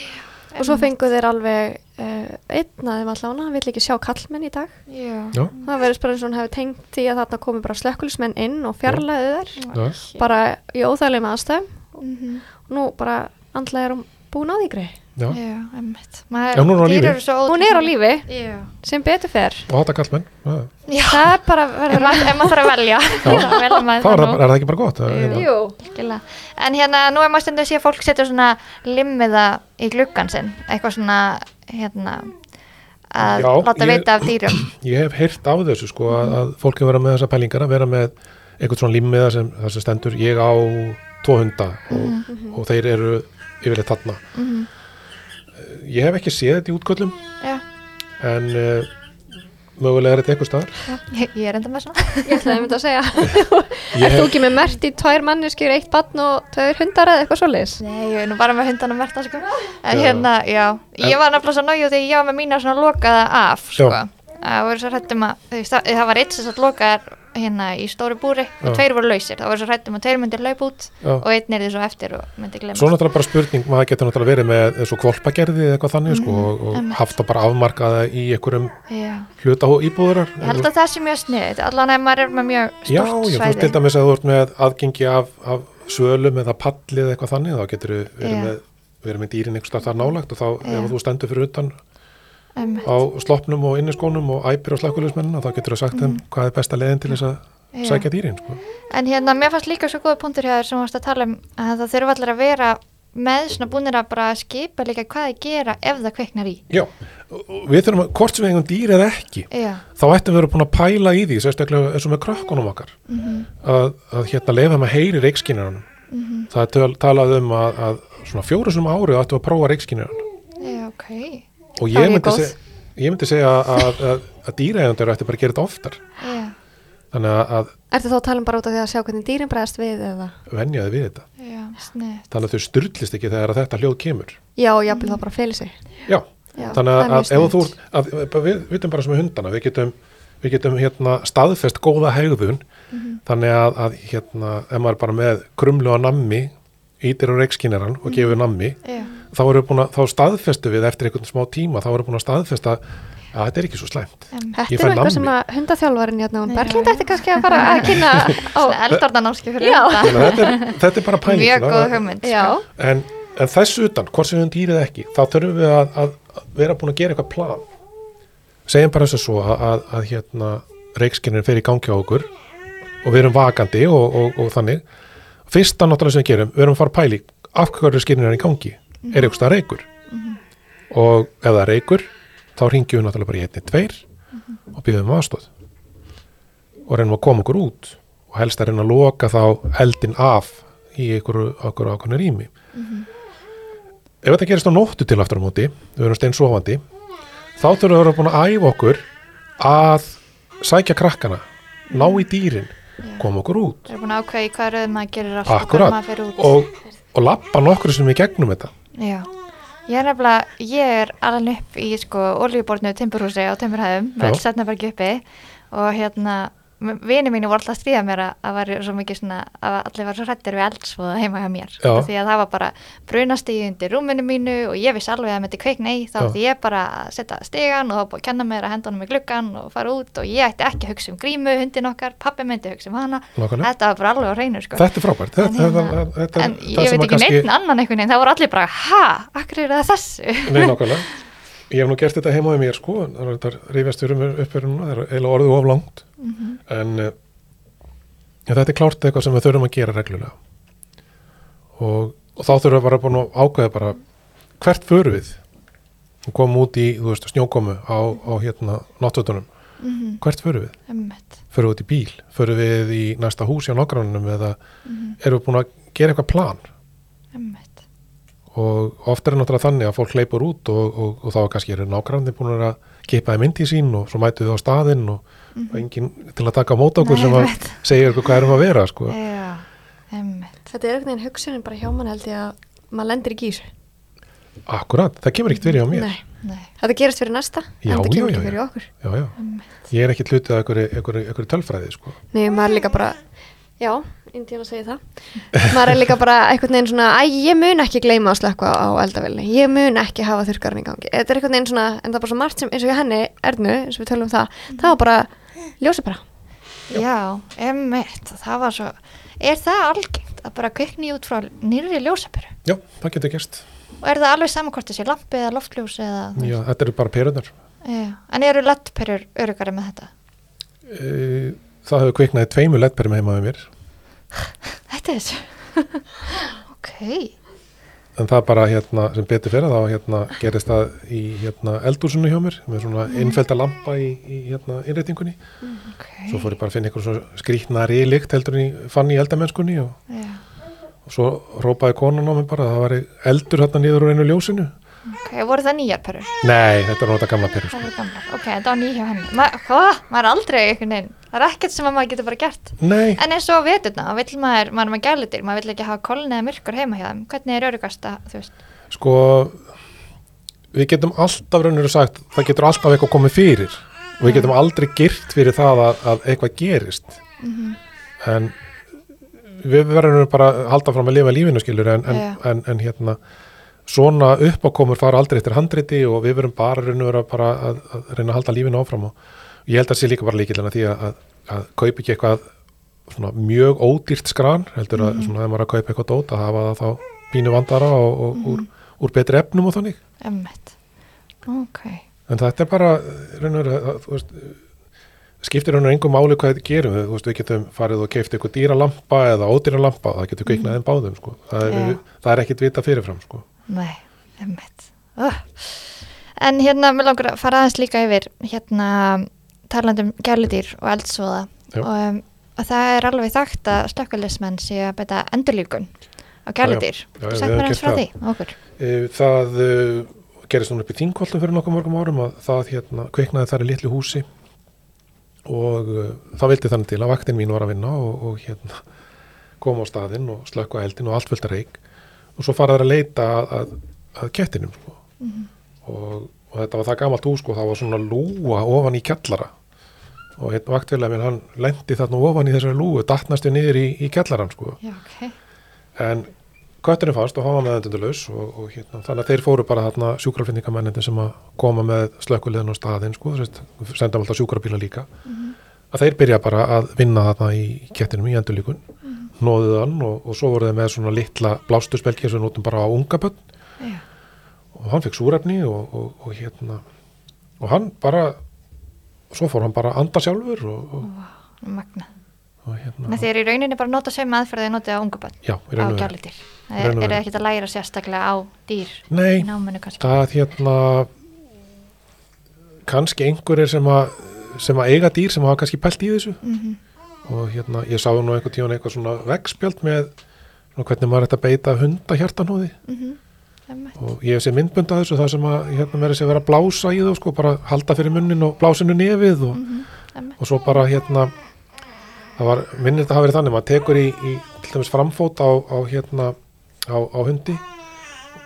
Og svo fengu þeir alveg uh, einn að þeim allavega, hann vill ekki sjá kallmenn í dag. já. Já, Það verður bara eins og hann hefði tengt því að þarna komi bara slökkulismenn inn og fjarlæði þær bara í óþægilegum aðstæðum Mhm. og nú bara andlega er hún búin á því greið. Já, Já, emmitt. Já, hún er á lífi. Hún er á lífi Já. sem betur fer. og þetta kallmenn. Það er bara verður maður, ef maður þarf að velja. þá maður er, það það, nú. er það ekki bara gott er Jú. hérna- Jú. En hérna, nú er maður stundum að sé að fólk setja svona limmiða í gluggan sinn, eitthvað svona, hérna, að Já, láta ég- vita af dýrum. ég hef heyrt af þessu sko að, að fólk hefur verið með þessa pælingar að vera með einhvern svona limmiða sem, sem stendur ég á tvo hunda og, og þeir eru yfirleitt þarna Mhm. Ég hef ekki séð þetta í útköllum Já, en uh, mögulega er þetta einhver staðar ég, ég er enda með svona. ég ætlaði að mynda að segja. ég Er þú hef, ekki með mert í tvær manneskjur, eitt barn og tveir hundar eða eitthvað svoleiðis? Nei, ég er nú bara með hundanum verta, sko. En Já. hérna, já, ég var nefnilega svo nájú þegar ég var með mína svona lokaða af, sko. Já. Það voru svo hrættum að, þú veist, það, það var eitt sem satt lokaðar hérna í stóru búri og tveir voru lausir. Það voru svo hrættum að tveir myndir laup út Já. og einn er því svo eftir og myndi glemast. Svo náttúrulega bara spurning, maður getur náttúrulega verið með eins og kvolpagerði eða eitthvað þannig sko, og, og einmitt. haft það bara afmarkaða í einhverjum hluta íbúðurar. Ég held að það sé mjög snið, allan ef maður er með mjög Já, stort já, þú svæði. til dæmis að þú ert með aðgengi af, af svölum eða palli eða eitthvað þannig, þá getur við verið með, dýrin einhvers staðar þar nálagt og þá ef þú stendur fyrir utan Einmitt. á sloppnum og inniskónum og æpir á slakkulismennina, þá getur við sagt þeim hvað er besta leiðin til þess að Mm. Sækja dýrin, sko. En hérna, mér fannst líka svo góða punktur hjá þér sem varst að tala um að það þurfa allir að vera með svona búinir að bara skipa líka hvað þið gera ef það kveiknar í Já, og við þurfum að, hvort sem við eigum dýr eða ekki, Já, þá ættum við að vera búin að pæla í því, sérstaklega eins og með krökkunum okkar, að, að hérna leifa þeim að heyri reikskinniranum. Það er töl, talað um að, að svona fjóru sem árið ættum við að prófa reikskinniran. já, ok Og ég er myndi, seg, ég myndi segja að, að, að dýræðandur ætti bara að gera þetta oftar. Já, Þannig að, að Ertu þá að tala um bara út af því að sjá hvernig dýrin bregðast við eða? venjaði við þetta. já, snið Þannig að þau styrlist ekki þegar þetta hljóð kemur. Já, og jafnvel þá bara feli sig. Já, Já, þannig að, er að ef þú við vitum bara sem með hundana, við getum, við getum hérna, staðfest góða hegðun, þannig að, að hérna, ef maður er bara með krumlu á nammi, ítir á reikskinnaran og gefur nammi, Já, þá, erum við búin að, þá staðfestu við eftir einhvern smá tíma, þá erum við búin að staðfesta að þetta er ekki svo slæmt. em, Þetta er eitthvað sem að hundaþjálfarin hérna Já, Berglind ætti kannski að fara að kynna á. eldorðanámski fyrir að þetta er, þetta er bara pæling. Mjög góð hugmynd Já, sko. En, en þess utan, hvort sem við dýrið ekki, þá þurfum við að, að vera búin að gera eitthvað plan. Segjum bara þess að svo að, að, að hérna, reikskinnin fer í gangi á okkur og við erum vakandi og, og, og þannig. Fyrsta náttúrulega sem við gerum, við erum að fara að pæli af hverju skinnir er í gangi. Er eitthvað stað reykur? Og ef það er reykur, þá ringjum við náttúrulega bara í einni tveir og býðum um aðstóð. Og reynum að koma okkur út og helst að reyna að loka þá eldin af í einhverju okkur ákveðnu rými. Ef þetta gerist á nóttu til aftur á móti, við erum stein sofandi, þá þurfum við að vera búin að æfa okkur að sækja krakkana, ná í dýrin, koma okkur út Við erum búin að ákveða í hvað röð maður gerir allt og hvað maður fyrir út og, og lappa nokkur sem í gegnum þetta. Já, ég er nefnilega, ég er alveg upp í sko oljubornu timburhúsi á timburhæðum, Já. vel setnabergi uppi og hérna, vini mínu voru alltaf að stríða mér að mikið svona, að allir var svo hrættir við eldsvoða heima hjá mér, Já. Því að það var bara brunastíð undir rúminu mínu og ég vissi alveg að það myndi kveikna í, þá ætti ég bara að setja stigan og þá búið að kenna mér að henda honum í gluggan og fara út og ég ætti ekki að hugsa um grímu, hundin okkar, pappi myndi hugsa um hana, Nákvæmlega. þetta var bara alveg á reynu sko. Þetta er frábært. En, Þetta, hérna, þetta, þetta, en ég veit að ekki kannski- neitt annan einhvern veginn, það voru allir bara, ha, akkur er það þessu? Nei. Ég hef nú gert þetta heima á mér sko, en það er þetta rífjast fyrir mér upp fyrir núna, það er eiginlega orðið of langt. En uh, ja, þetta er klárt eitthvað sem við þurfum að gera reglulega. Og, og þá þurfum við bara búin að ákveða bara hvert förum við. Við komum út í, þú veist, snjókomu á, á hérna náttvöldunum. Mhm, Hvert förum við? Einmitt. Förum við út í bíl? Förum við í næsta hús hjá nágrannunum eða erum við búin að gera eitthvað plan? Einmitt. Og ofta er náttúrulega þannig að fólk hleypur út og, og, og þá er kannski eru nágrandi búin að kipa þeim indi sín og svo mætu þau á staðinn og, og enginn til að taka á móta okkur. Nei, sem að segja ykkur hvað erum að vera sko. Já, þetta er einhvern veginn hugsunin bara hjá mann held ég að maður lendir ekki í þessu. Akkurat, það kemur ekkert fyrir á mér Nei, Nei. þetta gerist fyrir næsta, Já, en já, kemur já, ekki fyrir okkur. já, já. Ég er ekki hlutið að einhverju tölfræði sko. Nei, maður er líka bara, já, Indíana segir það. maður er líka bara einhvern veginn svona, æ, ég mun ekki gleyma að slökka á eldavilni, ég mun ekki hafa þurrkarinn í gangi. Þetta er einhvern veginn svona, en það er bara svo margt sem, eins og ég henni, Ernu, eins og við tölum um það, það var bara, ljósi bara. Já, einmitt. Það var svo, er það algengt að bara kvikni út frá nýrri ljósapyru? Já, það getur gerst Og er það alveg saman hvort þessi lampi eða loftljós eða... Já, þetta eru bara perunar Já. En eru lettpyrur örugari með þetta? Eh, Það hefur kviknaði tveimu lettperum heima með mér Þetta er þessu. ok. en það bara hérna sem betur fyrir þá hérna gerist það í hérna eldúsinu hjá mér með svona innfelda lampa í, í hérna innreitingunni Ok. svo fór ég bara að finna einhver svona skrýtnari lykt heldur en ég fann í eldamennskunni og, Já. og svo rópaði konan á mig bara að það var eldur hérna niður úr einu ljósinu Ok, voru það nýjar pyrur? nei, þetta er nota gamla perur Það sko. voru gamlar. Ok, þetta var nýja henni. Ma, hvað? Maður er aldrei einhvern veginn. Það er ekkert sem að maður getur bara gert. nei, En eins og veturna, maður, maður er með gælutir, maður vill ekki hafa kolni eða myrkur heima hjá þeim. Hvernig er örugast að, þú veist? sko við getum alltaf raunir sagt það getur alltaf eitthvað komið fyrir og við getum aldrei girt fyrir það að, að eitthvað gerist en við verðum bara að halda fram að lifa lífinu skilur en, en, en, en hérna svona uppákomur fara aldrei eftir handriti og við verum bara bara að, að reyna að halda lífinu áfram og ég held að sé líka bara líkilina því að, að, að kaupa ekki eitthvað svona mjög ódýrt skran heldur að svona þegar maður er að kaupa eitthvað dót að hafa það þá pínu vandara og, og úr, úr betri efnum og þannig Emmett. Ok. en þetta er bara veist skiptir hann engum máli hvað við gerum við, við getum farið og keift eitthvað dýralampa eða ódýralampa, það getur kveiknað þeim báðum sko. það, er, Já. það er ekkit vita fyrirfram sko. Nei, emmitt. Oh. En hérna, mér langar að fara aðeins líka yfir hérna talandum gæludýr og eldsvoða og um, að það er alveg þekkt að slökkulismenn sé að beita endurlíkun á gæludýr. Sætt mér aðeins frá það. því, okkur. Eh, það uh, gerist núna upp í Þingholtum fyrir nokkuð mörgum árum að það hérna, kveiknaði þar í litlu húsi og uh, það vildi þannig til að vaktin mín var að vinna og, og hérna koma á staðinn og slökka eldin og allt að reik og svo faraður að leita að, að, að kettinum sko. og, og þetta var það gamalt hús sko, það var svona lúa ofan í kjallara. Og hérna vaktfélag minn hann lendi þarna ofan í þessari lúu dattnastu niður í, í kjallaran sko. Já, ok. en kötturinn fast og hann var meðendundulaus og, og hérna, þannig að þeir fóru bara þarna sjúkraflendingamennindi sem að koma með slökkuliðin á staðinn sko, senda alltaf sjúkrabíla líka. Að þeir byrja bara að vinna þarna í kettinum í endurlíkun nóðuð hann og, og svo voru þeir með svona litla blástusbelgi sem við notum bara á unga börn. Já, og hann fekk súrefni og, og, og hérna og hann bara svo fór hann bara að anda sjálfur og, og, magna. hérna Nei, þeir í rauninni bara nota sömu aðferðið notið á ungu bönn á Það og er veru. ekkert að læra sérstaklega á dýr Nei, í náminu kannski. að hérna kannski einhverjir sem að sem að eiga dýr sem hafa kannski pælt í þessu. Mm og hérna ég sá nú einhvern tíðan eitthvað svona vegspjöld með svona hvernig maður ætti að beita hundahjartanóði Einmitt. og ég hef sér myndbund að þessu það sem að hérna með þessi að vera að blása í það sko bara halda fyrir munnin og blásinu nefið og, Einmitt. og svo bara hérna það var, minnir þetta hafa verið þannig maður tekur í, í til dæmis framfót á, á hérna á, á hundi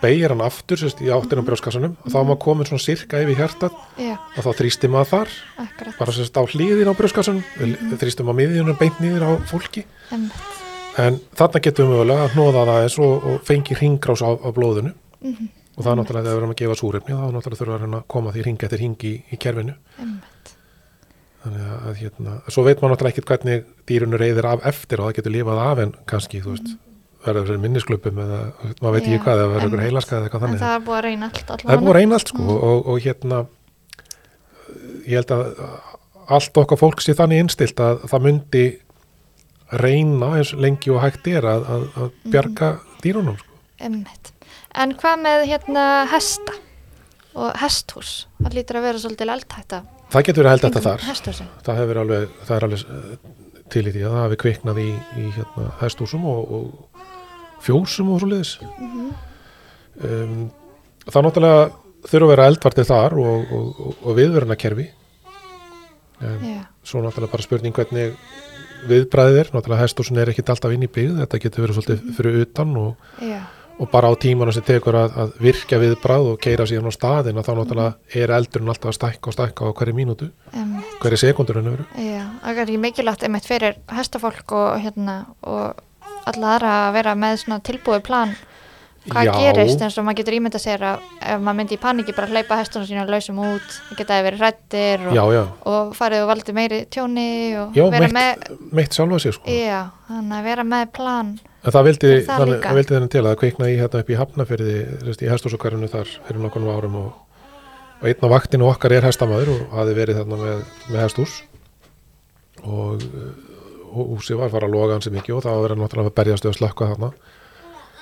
beigir hann aftur sérst, í áttinum brjóskassanum og þá er maður komin svona sirka yfir hjartað Já, og þá þrýstir maður þar akkurat. bara sérst á hlýðin á brjóskassanum mm. þrýstum maður miðjunum beint niður á fólki Einmitt. en þarna getum við mögulega að hnóða það eins og, og fengi ringrás á, á blóðinu Mhm. og það er náttúrulega þegar við erum að gefa súrefni þá náttúrulega að reyna að koma því ring eftir ring í, í kerfinu Einmitt. þannig að, hérna, svo veit maður náttúrulega ekkert hvernig dýrunu reyðir af eftir og það getur lifað af en kannski, þú veist verður þessi minnisklubum eða maður veit ekki hvað eða verður einhver heilaskað eða eitthvað En þannig það er búið að reyna allt það er búið að reyna allt sko og, og hérna ég held að allt okkar fólk sé þannig innstilt að það myndi reyna eins lengi og hægt er að, að, að bjarga dýrunum sko. Einmitt. En hvað með hérna hesta og hesthús? Það lítur að vera svolítið eldhætta. það getur verið held þetta þar Hesthúsi. það hefur alveg, það er alveg eh, til í því að það hafi kviknað í, í hérna, hestúsum og, og fjósum og svo liðis um, það náttúrulega þurfa að vera eldvartið þar og, og, og, og viðveruna kerfi en Já, svo náttúrulega bara spurning hvernig viðbræðið er, náttúrulega hestúsin er ekkit alltaf inn í byggð, þetta getur verið svolítið fyrir utan og, já, og bara á tímanu sem tekur að, að virkja viðbræð og keira síðan á staðin að þá náttúrulega er eldurinn alltaf að stækka og stækka á hverju mínútu, einmitt. hverju sekundur henni veru. Já, það er ekki mikilvægt einmitt fyrir hestafólk og hérna og alla aðra að vera með svona tilbúið plan. Hvað Já. gerist eins og maður getur ímynda sér að ef maður myndi í paníki bara hleypa hestunum sína lausum út, það getaði verið hrættir og, Já, já, og farið og valdi meiri tjóni og Já, vera meitt- með meitt sjálfa sig sko. já, þannig að vera með plan. En það vildi, vildi þennan til að það kveiknaði í hérna upp í Hafnafyrði, í hestúsakverjunu þar fyrir nokkurnu árum og, og einn á vaktinu okkar er hestamæður og hafi verið þarna með, með hestús og, uh, og húsi var að fara að loga hansi mikið og það var verið náttúrulega að berjast að slökka þarna.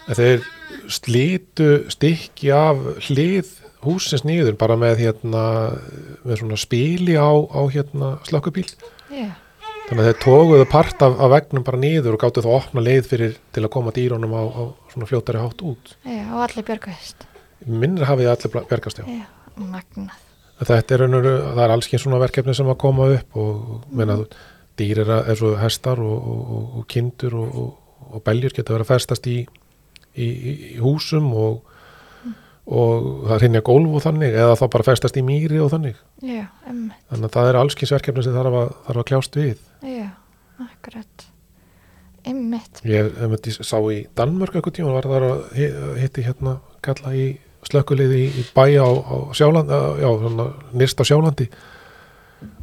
En þeir slítu stykki af hlið húsins nýður bara með hérna, með svona spili á, á hérna slökkubíl. já, Þannig að þeir tóguðu part af, af vegnum bara niður og gáttu þá að opna leið fyrir til að koma dýrunum á, á svona fljótari hátt út. já, og allir björgast Minnir hafið allir bjargast já. já, magnað Þetta er, er alls ekki svona verkefni sem að koma upp og, og meina þú, dýr er eins og hestar og, og, og, kindur og, og, og beljur geta verið að festast í, í, í, í húsum og, og það rinja gólf og þannig eða þá bara festast í mýri og þannig. já, Þannig að það er alls ekki verkefni sem þarf að, þarf að kljást við. já, akkurat emmitt, Ég einmitt, sá í Danmörk eitthvað tíma var þar að hi- hitti hérna kalla í slökkuliði í, í bæja á, á Sjálandi, já, nýrst á Sjálandi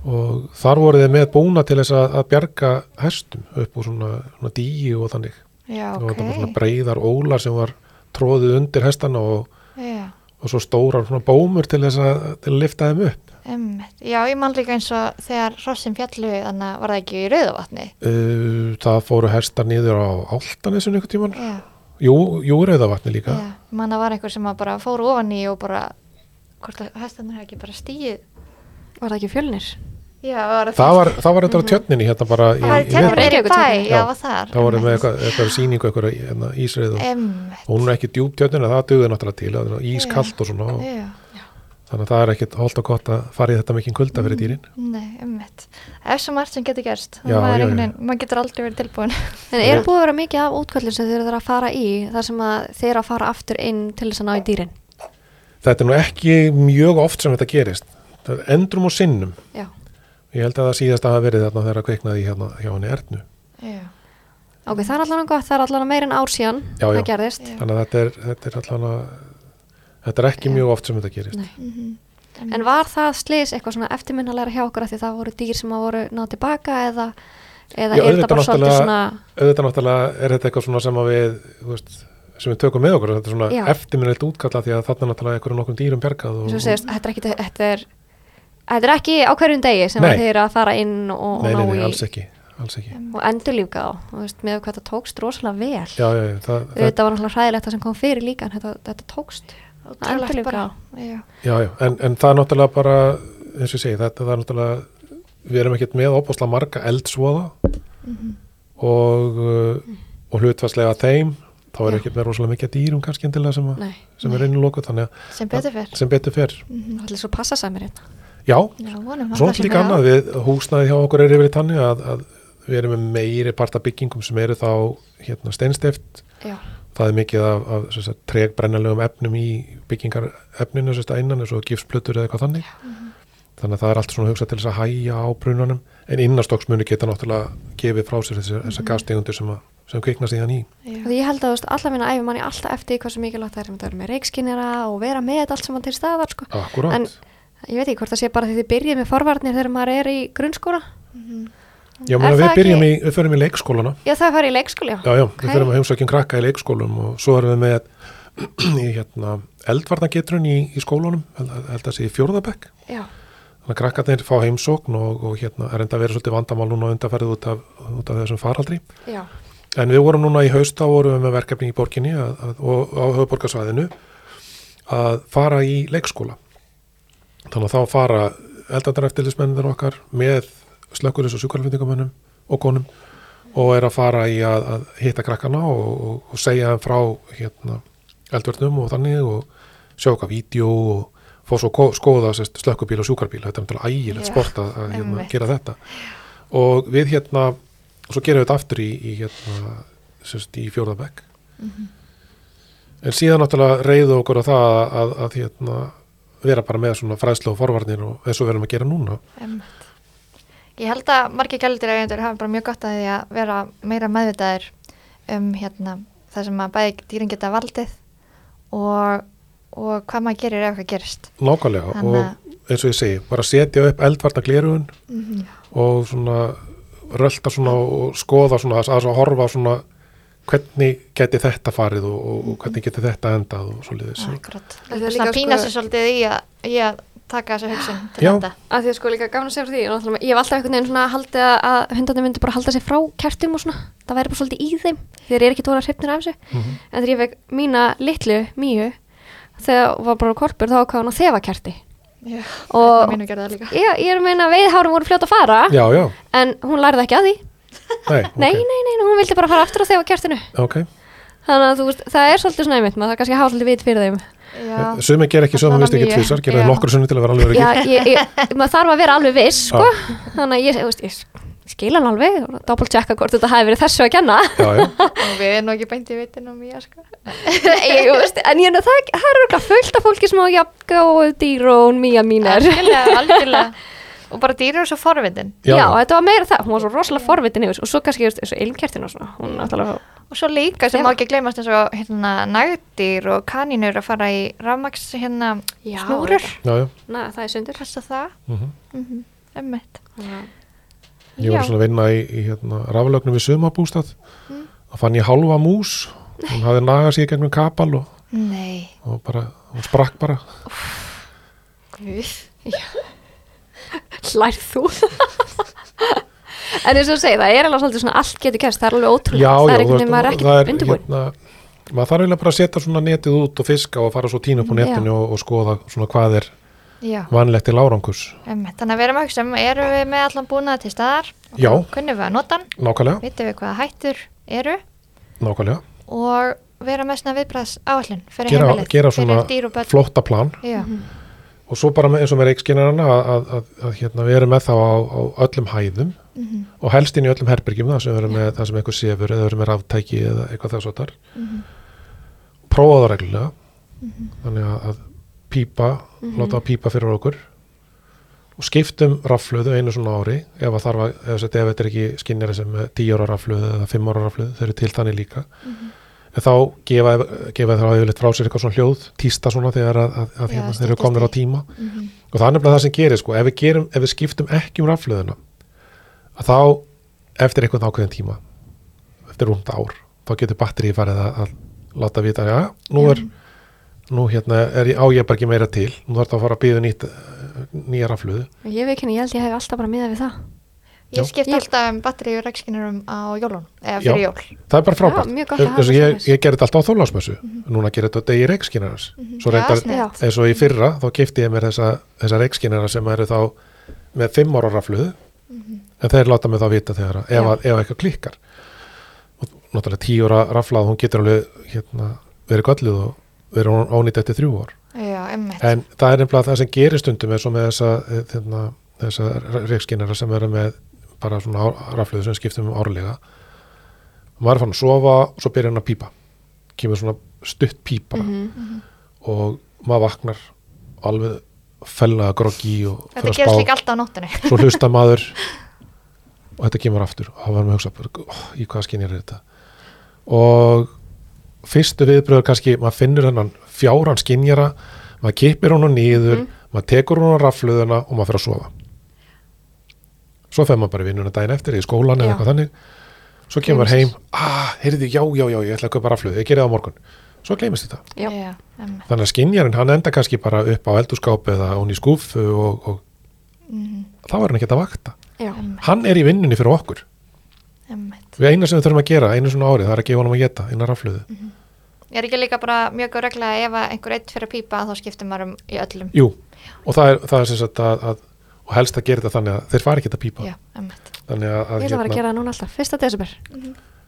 og þar voru þið með búna til þess að, að bjarga hestum upp úr svona, svona díi og þannig já, og ok það var svona breiðar ólar sem var tróðið undir hestana og, já, og svo stórar svona bómur til þess að, að lifta þeim upp Einmitt. Já, ég man líka eins og þegar hrossin fjallu þannig að var það ekki í rauðavatni. uh, það fóru hestar niður á Áltanesinu ykkur tíman Já, jú, jú rauðavatni líka já. Man það var einhver sem bara fór ofan í og bara, hvort að hestarnir hefði ekki bara stíð. Var það ekki fjölnir? Já, var það var, það var þetta á tjötninni hérna bara í, Það var í í Reykjavíkurtjörninni. já, Já. var þar. það voru með eitthvað, eitthvað síningu eitthvað hérna, ísreið og, hún er ekki djúpt tjötnin það dugði náttúrulega til, það er ískalt og svona og, Já. þannig að það er ekkit holdt og gott að fara í þetta mikið kulda fyrir dýrin Nei, ummitt. Ef svo margt sem getur gerst, maður, getur aldrei verið tilbúin. En er búið að vera mikið af útköllin sem þeir eru að fara í þar sem að þeir eru að fara aftur inn til þess að ná í dýrin? þetta er nú ekki mjög oft sem þetta gerist það er endrum og sinnum Já. ég held að það síðast að hafa verið þarna þegar að kveiknaði hérna hjá henni Ernu Já. Ok, það er allan gott, það er allan meir en ár síðan Já, já. það gerðist. Já. þannig að þetta er, þetta er allan að þetta er ekki Já. mjög oft sem þetta gerist Nei. Mm En var það slis eitthvað svona eftirminnalega hjá okkur af því það voru dýr sem að voru náð tilbaka eða, eða Já, er þetta bara svolítið svona, auðvitað náttúrulega er þetta eitthvað svona sem að við þú veist, sem við tökum með okkur þetta er svona Já. eftirminnilegt útkalla því að þarna er náttúrulega einhverjum nokkum dýrum bjargað og, og segist, þetta er ekki, þetta er, þetta er ekki á hverjum degi sem Nei. að þeir eru að fara inn og, og nei, ná nei, nei, í alls ekki, alls ekki. og endurlífga á, og veist, með hvað það tókst rosalega vel. Já, já, já, það, það, Þetta var náttúrulega hræðilegt það sem kom fyrir líka, en þetta, þetta tókst. Endurlífga bara. á. Já. já, já en, en það er náttúrulega bara eins og ég segi, þetta er náttúrulega við erum ekkert með opasla marga eldsvoða Mhm. og, uh, og hlutfarslega þeim þá er ekkert með rosalega mikið dýrum kannski endilega sem, að, Nei, sem er innlókuð þannig Sem betur fyrr. að sem betur fer Mm það er. Já, Já, vonum Svo það er líka annað við húsnaði hjá okkur er yfir þannig að, að við erum með meiri parta byggingum sem eru þá hérna, steinstift. Já. Það er mikið af, af sem sagt, tregbrennanlegum efnum í byggingar efninu sem sagt einan eins og gifsplötur eða eitthvað þannig. Þannig að það er allt svona hugsað til þess að hæja á brunanum en innastóksmuni geta náttúrulega gefið frá sér þessar, þessar gastegundir sem, að, sem kvikna síðan í. Og ég held að þú veist, alla minna æfi manni alltaf eftir hvað sem mikilvægt það er að vera með reikskinnira og vera með allt saman til staðar sko. Akkurát. En ég veit ekki hvort það sé bara því þið byrjið með forvarnir þegar maður er í grunnskóla. Já, er menn, við byrjum ekki- í, við förum í leikskólana. Já, það fari í leikskóli, já. Já, já, við þurfum að heimsækjum krakka í leikskólum og svo erum við með í hérna, eldvarnagetrun í, í skólunum, held, held að sé í fjórðabekk. Já, Þannig að krakkarnir fá heimsókn og, og hérna er enda að vera svolítið vandamál núna undanferðið út af, út af þessum faraldri. já, En við vorum núna í haust, þá vorum við með verkefni í borginni að, að, og á höfuborgarsvæðinu að fara í leikskóla. Þannig að þá fara eldandareftilismennir okkar með slökkuris og sjúkarflutningamönnum og konum og er að fara í að, að hitta krakkana og, og, og segja þeim frá hérna, eldvörnum og þannig og sjá okkar vídeo og fá svo ko- skoða sérst, slökkubíl og sjúkarbíl. Þetta er náttúrulega ægilegt sport að, að hérna, gera þetta. Og við hérna, svo gerum við þetta aftur í, í, hérna, sérst, í fjórðabekk. En síðan náttúrulega reyðu okkur á það að, að, að hérna, vera bara með svona fræðslu og forvarnir og við erum að gera núna. Einmitt. Ég held að margir gældir eigendur hafa bara mjög gott að því að vera meira meðvitaðir um hérna, það sem að bæði dýrin geta valdið og, og hvað maður gerir ef eitthvað gerist. Nákvæmlega Þannig og eins og ég segi, bara setja upp eldvarna glerugun og svona rölda svona og skoða svona að, að horfa svona hvernig geti þetta farið og, og, og hvernig geti þetta endað og svoleiðis. Akkurat. Það er er sko- sér svolítið í að, í að taka þessu hugsun til Já. þetta. að því að sko líka gafna frá því ég hef alltaf einhvern veginn svona haldið að- að hundarnir myndi bara halda sig frá kertum og svona það væri bara svolítið í þeim þeir eru ekki tóra hrifnir af þessu Mhm. en þegar ég fekk mína litlu mýju þegar var bara korpur þá ákvað hann að þefa kerti Já. og Mínu gerði það líka. ég, ég er að meina veiðhárum voru fljóta að fara Já, já, en hún lærði ekki að því nei, nei, ok, nei, nei, hún vildi bara fara aftur að þefa kertinu ok. þannig að þú veist, það er svolítið svona einmitt maður það kannski hafa svolítið vit fyrir þeim Já. Sumi ger ekki sömu Allavega vist ekki mjög. tvisar, gera það nokkur sunni til að vera alveg Já, ekki. ég, ég, maður þarf að vera alveg viss sko. þannig að ég, veist, ég skil hann alveg doppelt checka hvort þetta hafi verið þessu að kenna Já, já, Og við erum nú ekki beint í vitin um ég sko. ég, veist, en ég, það, það er örugglega fullt af fólki sem á jafnga og dýr og hún mýja mín er Algjörlega, algjörlega. Og bara dýr eru svo forvitin. já, Já, já. þetta var meira það, hún var svo rosalega forvitin yfir og svo kannski veist, þessu ilmkertin og svona hún náttúrulega, Og svo líka sem Já. má ekki gleymast eins og hérna, nagdýr og kanínur að fara í rafmaks hérna, Já, snúrur. já, já. na, það er sundur Passa það. mhm. Mm -hmm. Emmitt. Ég var svona að vinna í, í hérna, raflögnum við sumabústað og fann ég hálfa mús hún hafði nagað sér gegnum kapal og, Nei. og bara, hún sprakk bara Guð. Hlærð þú? en eins og þú segir, það er alveg svolítið svona allt getur kæst, það er alveg ótrúlega Já, það er einhvern veginn maður ekki undirbúin hérna, maður þarf eiginlega bara að setja svona netið út og fiska og fara svo tínu upp á netinu og, og skoða svona hvað er Já, vanlegt til árangus þannig að við erum að hugsa um, erum við með allan búnað til staðar? Kunnum við að nota hann? nákvæmlega, Vitum við hvaða hættur eru? nákvæmlega. Og vera með svona viðbræðs áallin fyrir Gera- heimilið, gera svona flotta plan. Já, og svo bara með, eins og með reikskinnarana að, að, að, að hérna, við erum með þá á, á öllum hæðum mhm, og helst inn í öllum herbergjum það sem við erum með það sem eitthvað sefur eða við erum með ráftæki eða eitthvað þess að þar mhm, prófa það reglulega. Mhm. þannig að, að pípa láta það pípa fyrir okkur. Og skiptum rafluðu einu svona ári ef að þarf að, ef þetta er ekki skinnjari sem er 10 ára rafluðu eða 5 ára rafluðu, þau eru til þannig líka. Mhm. En þá gefa, gefa það yfirleitt frá sér eitthvað svona hljóð tísta svona þegar að, að, að Já, hérna, þeir eru komnir á tíma. Mhm. og það er nefnilega það sem gerir sko, ef við, gerum, ef við skiptum ekki um rafluðuna að þá eftir einhvern ákveðin tíma eftir rúmt ár, þá getur batterið farið að, að láta vita, já, nú er nú hérna er ég, á ég bara ekki meira til. Nú þarf það að fara að byggja eh, nýja rafluðu, ég veit ekki, ég held ég hef alltaf bara miðað við það. Ég skipt Ég- alltaf um batteri og reikskinurum á jólun, eða Já. fyrir jól. það er bara frábært. Já, mjög gott að hafa Eins og ég, svoleiðis. ég gerði þetta alltaf á þólasmessu núna gerir þetta degi reikskinarans svo Já, reyndar, sniðugt. eins og í fyrra þá kefti ég mér þessa, þessa reikskinara sem eru þá með 5 ára rafluðu en þeir láta mig þá vita þegar að- ef, Já. að, ef eitthvað klikkar. Og náttúrulega 10 ára raflað hún getur alveg hérna, verið gölluð og verið ónýtt eftir þrjú ár. Já, en það er nefnilega það sem gerir stundum eins og með þessa, eh, þarna, þessa reikskinara sem eru með bara svona rafluðu sem skiptum um árlega. Maður er fann að sofa og svo byrjar hann að pípa. Kemur svona stutt pípa Mhm. og maður vaknar alveg fellaða groggi og Þetta að gerist líka alltaf á nóttunni. svo hlusta maður og þetta kemur aftur. Og það var með að hugsa oh, í hvaða skinjar er þetta? Og fyrstu viðbröður kannski, maður finnur hennan fjáran skinjara, maður kipir hún niður, Mhm. maður tekur hún á rafluðuna og maður fyrir að sofa svo fer maður bara vinnuna daginn eftir í skólan eða eitthvað þannig. Svo kemur heim, ah, heyrðu, já, já, já ég ætla að köpa rafluðu, ég gerði það á morgun. Svo gleymist þetta, Já. þannig að skinjarinn hann enda kannski bara upp á eldurskáp eða hún í skúfu og, og Mhm, þá er hann ekki að vakta. Já. Hann er í vinnunni fyrir okkur. Við eina sem við þurfum að gera, einu svona árið það er að gefa honum að geta, eina rafluðu Er ekki líka bara mjög góð regla ef einhver eitt fyrir að pípa þá skiptir maður um í öllum. jú, og það er, það er sem sagt að, að og helst að gera þetta þannig að þeir fari ekki að pípa. Já, þannig að, að Ég ætla að vera að gera það núna alltaf, fyrsta desember.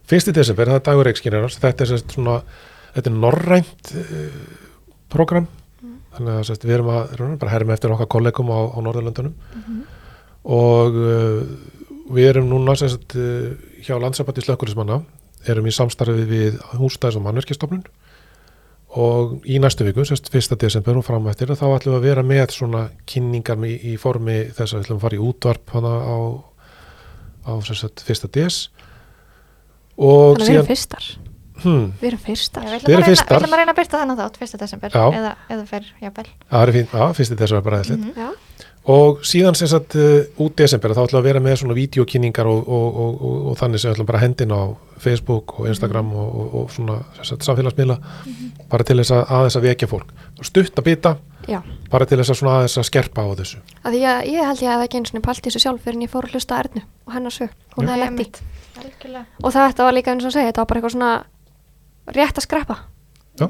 Fyrsti desember, það er dagur reikskynjarans þetta er svona, þetta er norrænt uh, program þannig að sem sagt, við erum að erum bara herma eftir okkar kollegum á, á Norðurlöndunum. Og uh, við erum núna sem sagt, uh, hjá landsabætti slökkulismanna erum í samstarfi við hústæðis og mannverkistofnun og í næstu viku, sérst, fyrsta desember og fram eftir, þá ætlum við að vera með svona kynningar í, í formi þess að við ætlum að fara í útvarp hana á, á sérst, fyrsta des og Þannig að við síðan erum fyrstar hmm, Við erum fyrstar Já, við ætlum að reyna- fyrstar. við ætlum að reyna að byrta þannig þátt, fyrsta desember, Já. eða, eða fyrir, jafnvel. það er fínt, já, fyrsti des var bara eðlitt Mhm. Já, og síðan sem sagt uh, út desember þá ætlum við að vera með svona vídeokynningar og, og, og, og, og þannig sem ætlum bara að hendina á Facebook og Instagram og, og, og svona sem sagt, samfélagsmiðla. Bara til þess að aðeins að vekja fólk. Stutt að bita, já. bara til þess að svona aðeins að skerpa á þessu. Að Því að ég held ég að það ekki einu svona pælt í þessu sjálf fyrir en ég fór að hlusta að Ernu og hennar sög. Lent í einmitt. Algjörlega. og þetta var líka eins og segja, þetta var bara eitthvað svona rétt að skreppa. Já,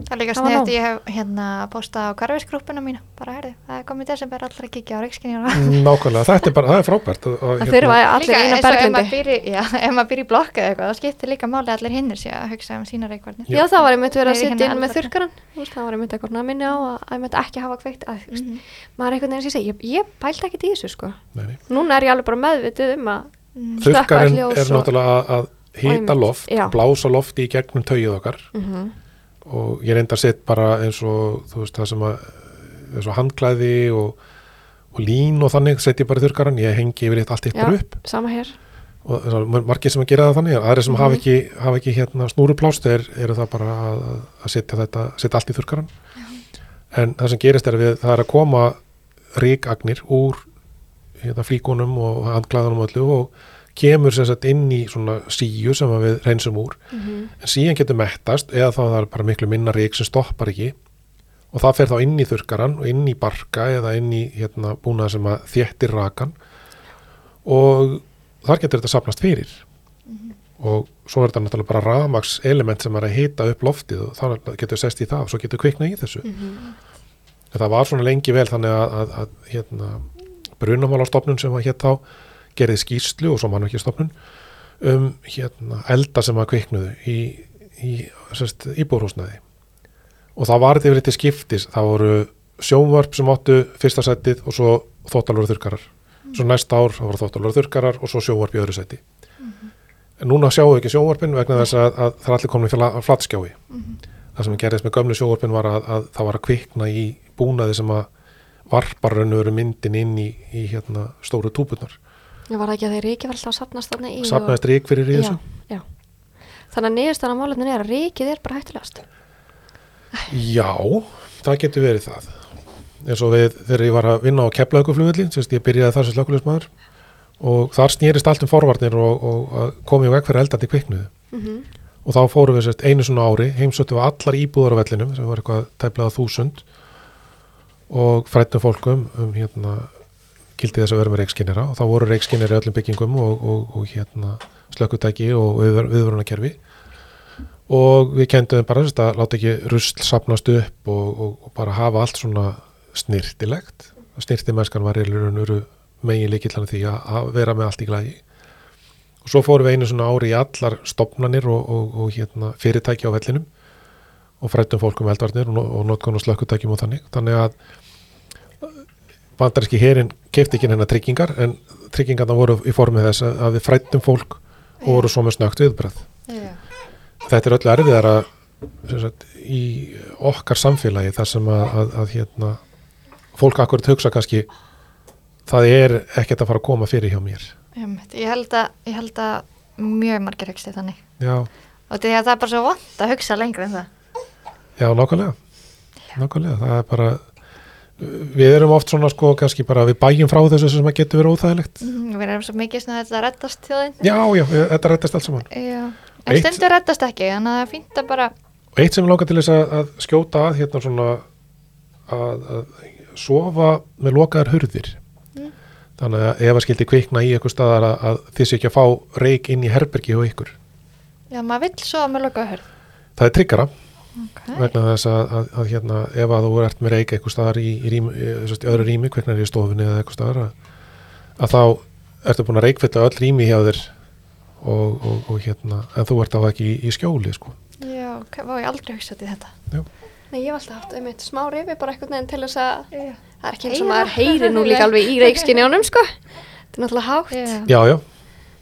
Það er líka sniðt, ég hef hérna postað á karfisgrúpuna mína, bara herði, það er komið desember allir að kíkja á reikskinjara. nákvæmlega, þetta er bara, það er frábært og, og, Það þurfa allir Líka eina berglindi. já, ef maður býr í blokk eða eitthvað, þá skiptir líka máli að allir hinnir sé að hugsa um sína reikvarnir. Já, það var einmitt verið að sitja hérna inn með eldfjall. þurrkaran Þú veist, það var eitthvað svona að minni á að að einmitt ekki hafa kveikt að, mm Mhm. maður er einhvern veginn ég ég, ég sko. Er ég um að Mm. og- já. mm ég reyndar sett bara eins og þú veist það sem að eins og handklæði og, og lín og þannig sett ég bara í þurrkaran, ég hengi yfir eitt allt eitt Já. bara upp sama hér og margir sem að gera það þannig aðri sem Mhm. hafa ekki, hafa ekki hérna snúruplást er, eru það bara að, að setja þetta, setja allt í þurrkaran en það sem gerist er við, það er að koma ríkagnir úr hérna, flíkunum og handklæðunum og öllu og kemur sem sagt inn í svona síu sem við reynsum úr. Mm en síðan getur mettast eða þá það er bara miklu minna rík sem stoppar ekki. Og það fer þá inn í þurkaran og inn í barka eða inn í hérna, búnað sem að þéttir rakan. Og þar getur þetta sapnast fyrir. Og svo er þetta náttúrulega bara rafmaks element sem er að hita upp loftið og þannig getur sest í það og svo getur kviknað í þessu. En það var svona lengi vel þannig að, að, að hérna, brunamálastofnun sem var hér þá gerði skýrslu og svo mann ekki stofnun um hérna, elda sem að kviknuðu í, í íbúrhúsnaði og það var þetta yfir til skiptis. Það voru sjónvarp sem áttu fyrsta setið og svo þóttalvöru þurkarar svo næsta ár það voru þóttalvöru þurkarar og svo sjónvarp í öðru seti en núna sjáum við ekki sjónvarpin vegna þess að, að það er allir komin fyrir flatskjái. Það sem gerðist með gömlu sjónvarpin var að, að það var að kvikna í búnaði sem að varpar raunveru myndin inn í, í hérna, stóru túpunar var það ekki að þeir ríki var alltaf að sapnast þarna í og- sapnaðist rík fyrir í þessu já, já. Þannig að niðurstaðan á málefnin er að ríkið er bara hættulegast Já, það getur verið það eins og við þegar ég var að vinna á keflauguflugulli, sérst ég byrjaði þar sem slökulismæður og þar snýrist allt um forvarnir og, og að komi í veg fyrir eldandi kviknuðu mm -hmm. og þá fórum við sérst einu svona ári heimsötu við allar íbúður á vellinum sem var eitthvað tæplega þúsund og frættum fólkum um hérna gildi þess að vera með reikskinnira og þá voru reikskinnir í öllum byggingum og, og, og hérna slökkutæki og við, viðvörunakerfi og við kendum bara að láta ekki rusl sapnast upp og, og, bara hafa allt svona snirtilegt. Snirtimennskan var í raunuru megin líkillan því að, vera með allt í glægi og svo fórum við einu svona ári í allar stopnanir og, hérna, fyrirtæki á vellinum og frættum fólkum eldvarnir og, notkonu slökkutækjum og þannig. Þannig að bandaríski herin kefti ekki hennar tryggingar en tryggingarna voru í formið þess að, að við frættum fólk og voru svo með snögt viðbröð Já. þetta er öllu erfiðara sem sagt, í okkar samfélagi þar sem að, að, að hérna, fólk akkurat hugsa kannski það er ekkert að fara að koma fyrir hjá mér. Ég held að, ég held að mjög margir hugsti þannig. Já, og því að það er bara svo vant að hugsa lengra en það. Já, nákvæmlega. Nákvæmlega, það er bara við erum oft svona sko kannski bara við bæjum frá þessu sem getur verið óþægilegt. Mm, Við erum svo mikið svona að þetta reddast þjóðin. Já, já, þetta rættast allt saman. Já. En Eitt- stundur reddast ekki þannig að það að bara og eitt sem ég langar til þess að, að skjóta að hérna svona að, að sofa með lokaðar hurðir. Mm. þannig að ef að skildi kvikna í eitthvað staðar að, að þið sé ekki að fá reik inn í herbergi hjá ykkur. Já, maður vill svo með loka hörð það er tryggara okay. vegna þess að, að, að hérna, ef að þú ert með reik eitthvað staðar í, í, rými, í, í öðru rými, kviknar í stofunni eða eitthvað staðar að, að þá ertu búin að reikfylla öll rými hjá þér og, og, og hérna en þú ert á ekki í, í skjóli sko. Já, ok, vá, ég aldrei hugsað til þetta. Nei, ég hef alltaf haft einmitt smá rifi bara eitthvað neginn til þess að Já, það er ekki eins og Heyra. maður heyri nú líka alveg í reikskinjónum sko. Þetta er náttúrulega hátt. Já, já, já,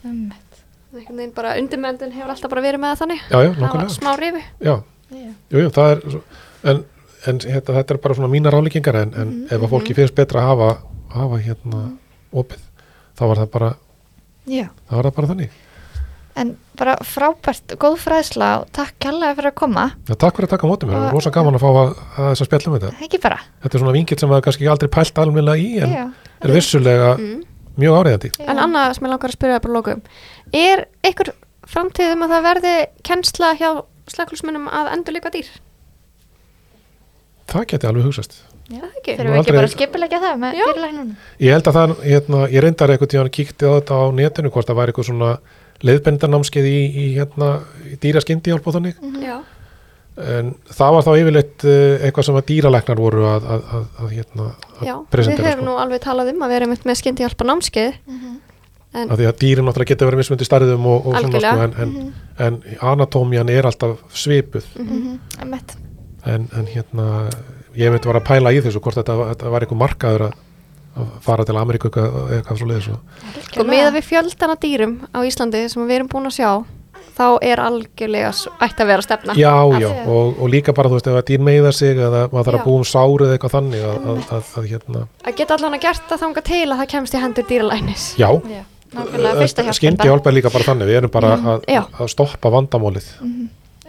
einmitt. einhvern veginn bara undirmöndin hefur alltaf bara verið með það þannig. Já, já, nokkulega smá rifi já, já. jú, jú, það er svo- en, en hérna, þetta er bara svona mínar álíkingar en, en ef að fólki finnst betra að hafa, hafa hérna opið þá var það bara, já. það var það bara þannig En bara frábært, góð fræðsla og takk kærlega fyrir að koma já, takk fyrir að taka á mótum mér, það er rosa gaman að fá að, að þess að spjalla með þetta Ekki bara þetta er svona vingill sem maður kannski aldrei pælt almennilega í en Já. er vissulega mm. mjög áriðandi Já. En annað sem ég langar að spyrja bara lókum Er einhver framtíð um að það verði kennsla hjá slökkulsmunum að endur líka dýr? það geti alveg hugsast Já, það ekki Þurfum við ekki bara að skipilegja það með Já. fyrirlæknunum ég held að það, hérna, ég reyndar eitthvað tíðan kíkti á þetta á netinu hvort það væri eitthvað svona leiðbendarnámskeið í, í, hérna, í dýra skyndihjálp og þannig Já, en það var þá yfirleitt eh, eitthvað sem að dýralæknar voru að, að, að, að, hérna, að já. við presentera höfum sko. nú alveg talað um að vera með, með skyndi hjálpa námskeið en af því að dýrin náttúrulega geta verið mismundi starðum og, og svona sko, en, en, en anatómian er alltaf svipuð. Emmett en, en hérna ég myndi var að pæla í þessu hvort þetta, þetta var eitthvað markaður að, að fara til Ameríku eitthvað, eitthvað svo leiðis og sko með við fjöldana dýrum á Íslandi sem við erum búin að sjá þá er algjörlega ætti að vera stefna. Já, já, og, og líka bara þú veist ef að dýr meiða sig eða maður þarf að búa um sárið eða eitthvað þannig að, að, að, að hérna, að geta allan að gert það þanga til að það kemst í hendur dýralæknis. Já, Já, skyndi hjálpa er líka bara þannig, við erum bara að, já. að stoppa vandamálið.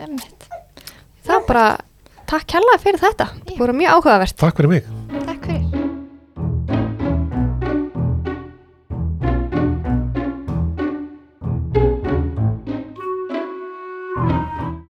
Emmett það er bara takk kærlega fyrir þetta, það voru mjög áhugavert Takk fyrir mig.